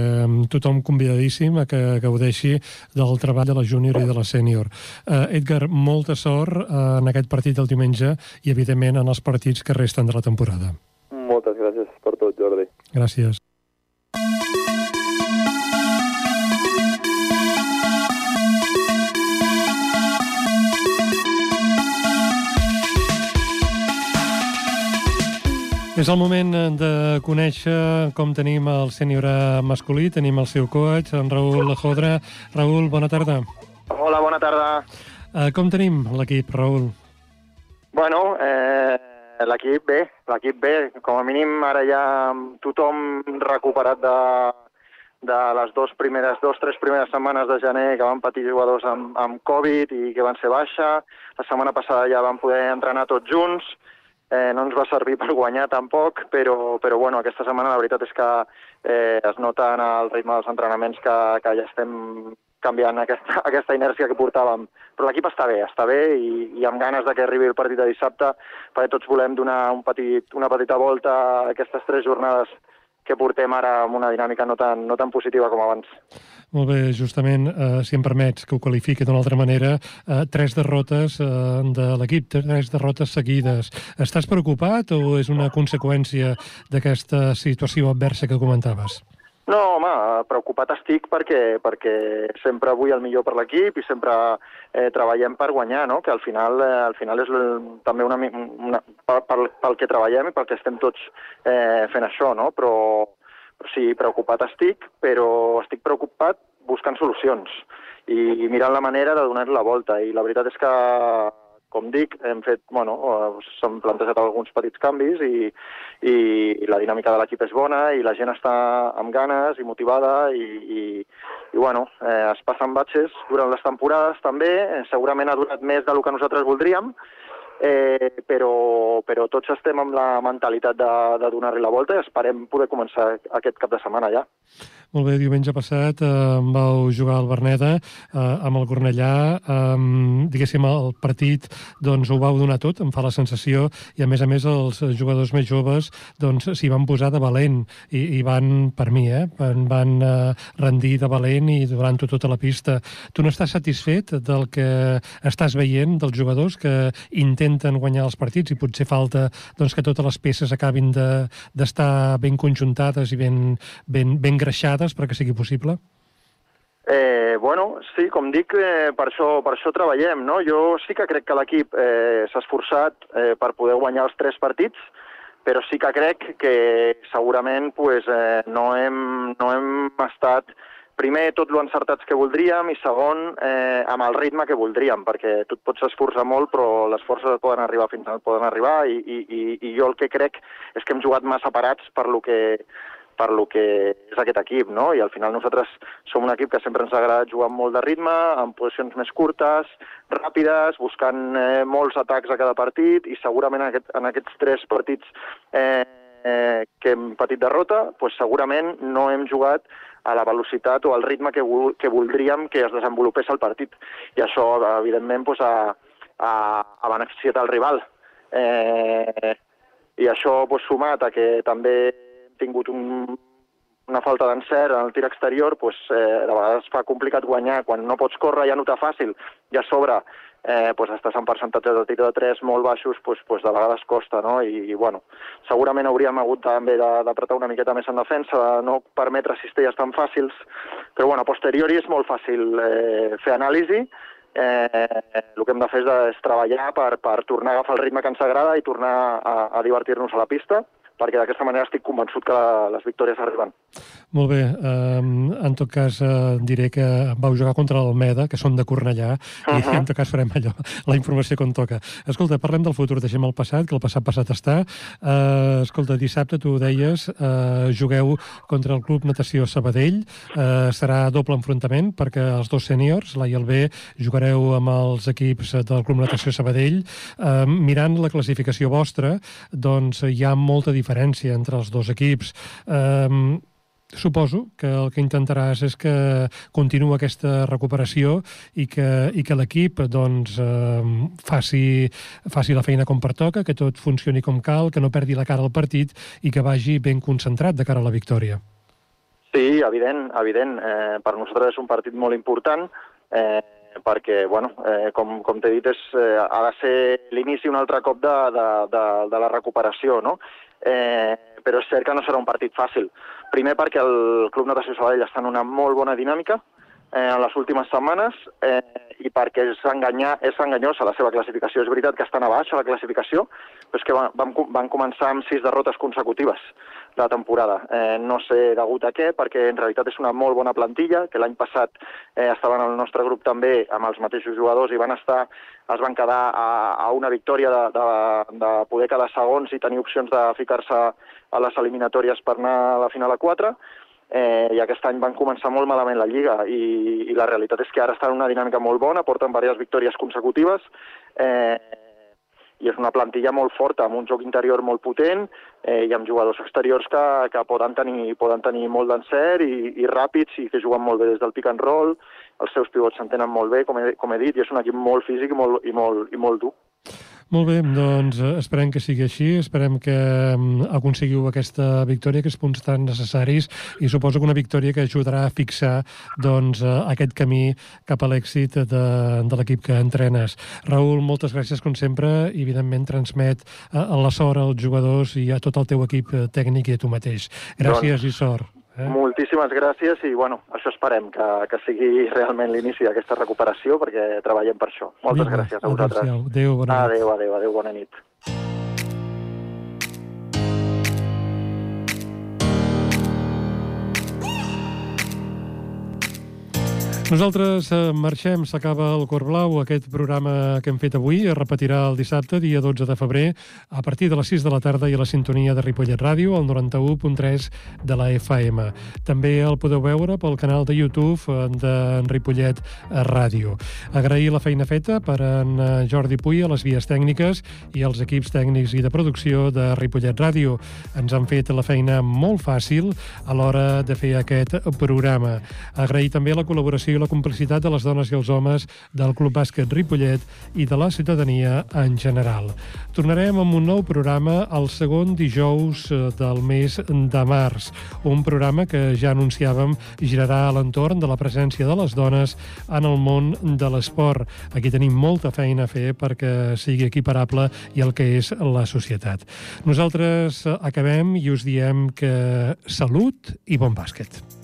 tothom convidadíssim a que gaudeixi del treball de la júnior i de la sènior. Uh, Edgar, molta sort uh, en aquest partit del diumenge i, evidentment, en els partits que resten de la temporada. Moltes gràcies per tot, Jordi. Gràcies. És el moment de conèixer com tenim el sènior masculí, tenim el seu coach, en Raül Jodra. Raül, bona tarda. Hola, bona tarda. Uh, com tenim l'equip, Raül? Bueno, eh, l'equip bé, l'equip bé. Com a mínim ara ja tothom recuperat de, de les dos primeres, dos, tres primeres setmanes de gener que van patir jugadors amb, amb Covid i que van ser baixa. La setmana passada ja van poder entrenar tots junts eh, no ens va servir per guanyar tampoc, però, però bueno, aquesta setmana la veritat és que eh, es nota en el ritme dels entrenaments que, que ja estem canviant aquesta, <laughs> aquesta inèrcia que portàvem. Però l'equip està bé, està bé i, i amb ganes de que arribi el partit de dissabte, perquè tots volem donar un petit, una petita volta a aquestes tres jornades que portem ara amb una dinàmica no tan, no tan positiva com abans. Molt bé, justament, eh, si em permets que ho qualifiqui d'una altra manera, eh, tres derrotes eh, de l'equip, tres derrotes seguides. Estàs preocupat o és una conseqüència d'aquesta situació adversa que comentaves? No, home, preocupat estic perquè, perquè sempre vull el millor per l'equip i sempre eh, treballem per guanyar, no? que al final, eh, al final és també una, una, pel, pel que treballem i pel que estem tots eh, fent això, no? però, però sí, preocupat estic, però estic preocupat buscant solucions i, i mirant la manera de donar la volta. I la veritat és que com dic, hem fet, bueno, eh, s'han plantejat alguns petits canvis i, i la dinàmica de l'equip és bona i la gent està amb ganes i motivada i, i, i bueno, eh, es passen batxes durant les temporades també, eh, segurament ha durat més del que nosaltres voldríem, eh, però, però tots estem amb la mentalitat de, de donar-li la volta i esperem poder començar aquest cap de setmana ja. Molt bé, diumenge passat eh, vau jugar al Berneda eh, amb el Cornellà. Eh, diguéssim, el partit doncs, ho vau donar tot, em fa la sensació, i a més a més els jugadors més joves doncs, s'hi van posar de valent i, i van, per mi, eh, van, van eh, rendir de valent i donant-ho tota la pista. Tu no estàs satisfet del que estàs veient dels jugadors que intenten guanyar els partits i potser falta doncs, que totes les peces acabin d'estar de, ben conjuntades i ben, ben, ben greixades perquè sigui possible? Eh, bueno, sí, com dic, eh, per, això, per això treballem. No? Jo sí que crec que l'equip eh, s'ha esforçat eh, per poder guanyar els tres partits, però sí que crec que segurament pues, eh, no, hem, no hem estat primer tot lo encertats que voldríem i segon eh, amb el ritme que voldríem, perquè tu et pots esforçar molt però les forces poden arribar fins on poden arribar i, i, i, i jo el que crec és que hem jugat massa parats per lo que, per lo que és aquest equip, no? I al final nosaltres som un equip que sempre ens agrada jugar amb molt de ritme, amb posicions més curtes, ràpides, buscant eh, molts atacs a cada partit i segurament en, aquest, en aquests tres partits eh, eh, que hem patit derrota, pues segurament no hem jugat a la velocitat o al ritme que, que voldríem que es desenvolupés el partit. I això, evidentment, pues, ha, ha, ha beneficiat el rival. Eh, I això pues, sumat a que també tingut un, una falta d'encert en el tir exterior, pues, eh, de vegades fa complicat guanyar. Quan no pots córrer ja no t'ha fàcil, i a sobre eh, pues estàs en percentatges de tir de 3 molt baixos, pues, pues de vegades costa, no? I, i bueno, segurament hauríem hagut també d'apretar una miqueta més en defensa, de no permetre cistelles tan fàcils, però bueno, a posteriori és molt fàcil eh, fer anàlisi, eh, el que hem de fer és, de, és treballar per, per tornar a agafar el ritme que ens agrada i tornar a, a divertir-nos a la pista perquè d'aquesta manera estic convençut que les victòries arriben. Molt bé. Um, en tot cas, uh, diré que vau jugar contra l'Almeda, que són de Cornellà, uh -huh. i uh-huh. en tot cas farem allò, la informació com toca. Escolta, parlem del futur, deixem el passat, que el passat passat està. Uh, escolta, dissabte tu deies, uh, jugueu contra el Club Natació Sabadell, uh, serà doble enfrontament, perquè els dos sèniors, l'A i el B, jugareu amb els equips del Club Natació Sabadell. Uh, mirant la classificació vostra, doncs hi ha molta diferència diferència entre els dos equips. Um, suposo que el que intentaràs és que continua aquesta recuperació i que, i que l'equip doncs, eh, faci, faci la feina com pertoca, que tot funcioni com cal, que no perdi la cara al partit i que vagi ben concentrat de cara a la victòria. Sí, evident, evident. Eh, per nosaltres és un partit molt important eh, perquè, bueno, eh, com, com t'he dit, és, eh, ha de ser l'inici un altre cop de, de, de, de la recuperació, no? Eh, però és cert que no serà un partit fàcil. Primer perquè el Club Natació Sabadell està en una molt bona dinàmica eh, en les últimes setmanes eh, i perquè és, enganyar, és enganyosa la seva classificació. És veritat que estan a baix a la classificació, però és que van, van començar amb sis derrotes consecutives la temporada. Eh, no sé degut a què, perquè en realitat és una molt bona plantilla, que l'any passat eh, estaven al nostre grup també amb els mateixos jugadors i van estar, es van quedar a, a una victòria de, de, de poder quedar segons i tenir opcions de ficar-se a les eliminatòries per anar a la final a 4, eh, i aquest any van començar molt malament la Lliga i, i la realitat és que ara estan en una dinàmica molt bona, porten diverses victòries consecutives, eh, i és una plantilla molt forta, amb un joc interior molt potent eh, i amb jugadors exteriors que, que poden, tenir, poden tenir molt d'encert i, i ràpids i que juguen molt bé des del pick and roll, els seus pivots s'entenen molt bé, com he, com he dit, i és un equip molt físic i molt, i molt, i molt dur. Molt bé, doncs eh, esperem que sigui així, esperem que mm, aconseguiu aquesta victòria, que és punts tan necessaris, i suposo que una victòria que ajudarà a fixar doncs, eh, aquest camí cap a l'èxit de, de l'equip que entrenes. Raül, moltes gràcies com sempre i evidentment transmet a eh, la sort als jugadors i a tot el teu equip tècnic i a tu mateix. Gràcies doncs, i sort. Eh? Moltíssimes gràcies i bueno, això esperem, que, que sigui realment l'inici d'aquesta recuperació perquè treballem per això. Moltes Vinga, gràcies a vosaltres. Adéu, bona nit. Adéu, adéu, adéu, bona nit. Nosaltres eh, marxem, s'acaba el Cor Blau. Aquest programa que hem fet avui es repetirà el dissabte, dia 12 de febrer, a partir de les 6 de la tarda i a la sintonia de Ripollet Ràdio, al 91.3 de la FM. També el podeu veure pel canal de YouTube eh, de Ripollet Ràdio. Agrair la feina feta per en eh, Jordi Puy a les vies tècniques i als equips tècnics i de producció de Ripollet Ràdio. Ens han fet la feina molt fàcil a l'hora de fer aquest programa. Agrair també la col·laboració i la complicitat de les dones i els homes del Club Bàsquet Ripollet i de la ciutadania en general. Tornarem amb un nou programa el segon dijous eh, del mes de març, un programa que ja anunciàvem girarà a l'entorn de la presència de les dones en el món de l'esport. Aquí tenim molta feina a fer perquè sigui equiparable i el que és la societat. Nosaltres acabem i us diem que salut i bon bàsquet.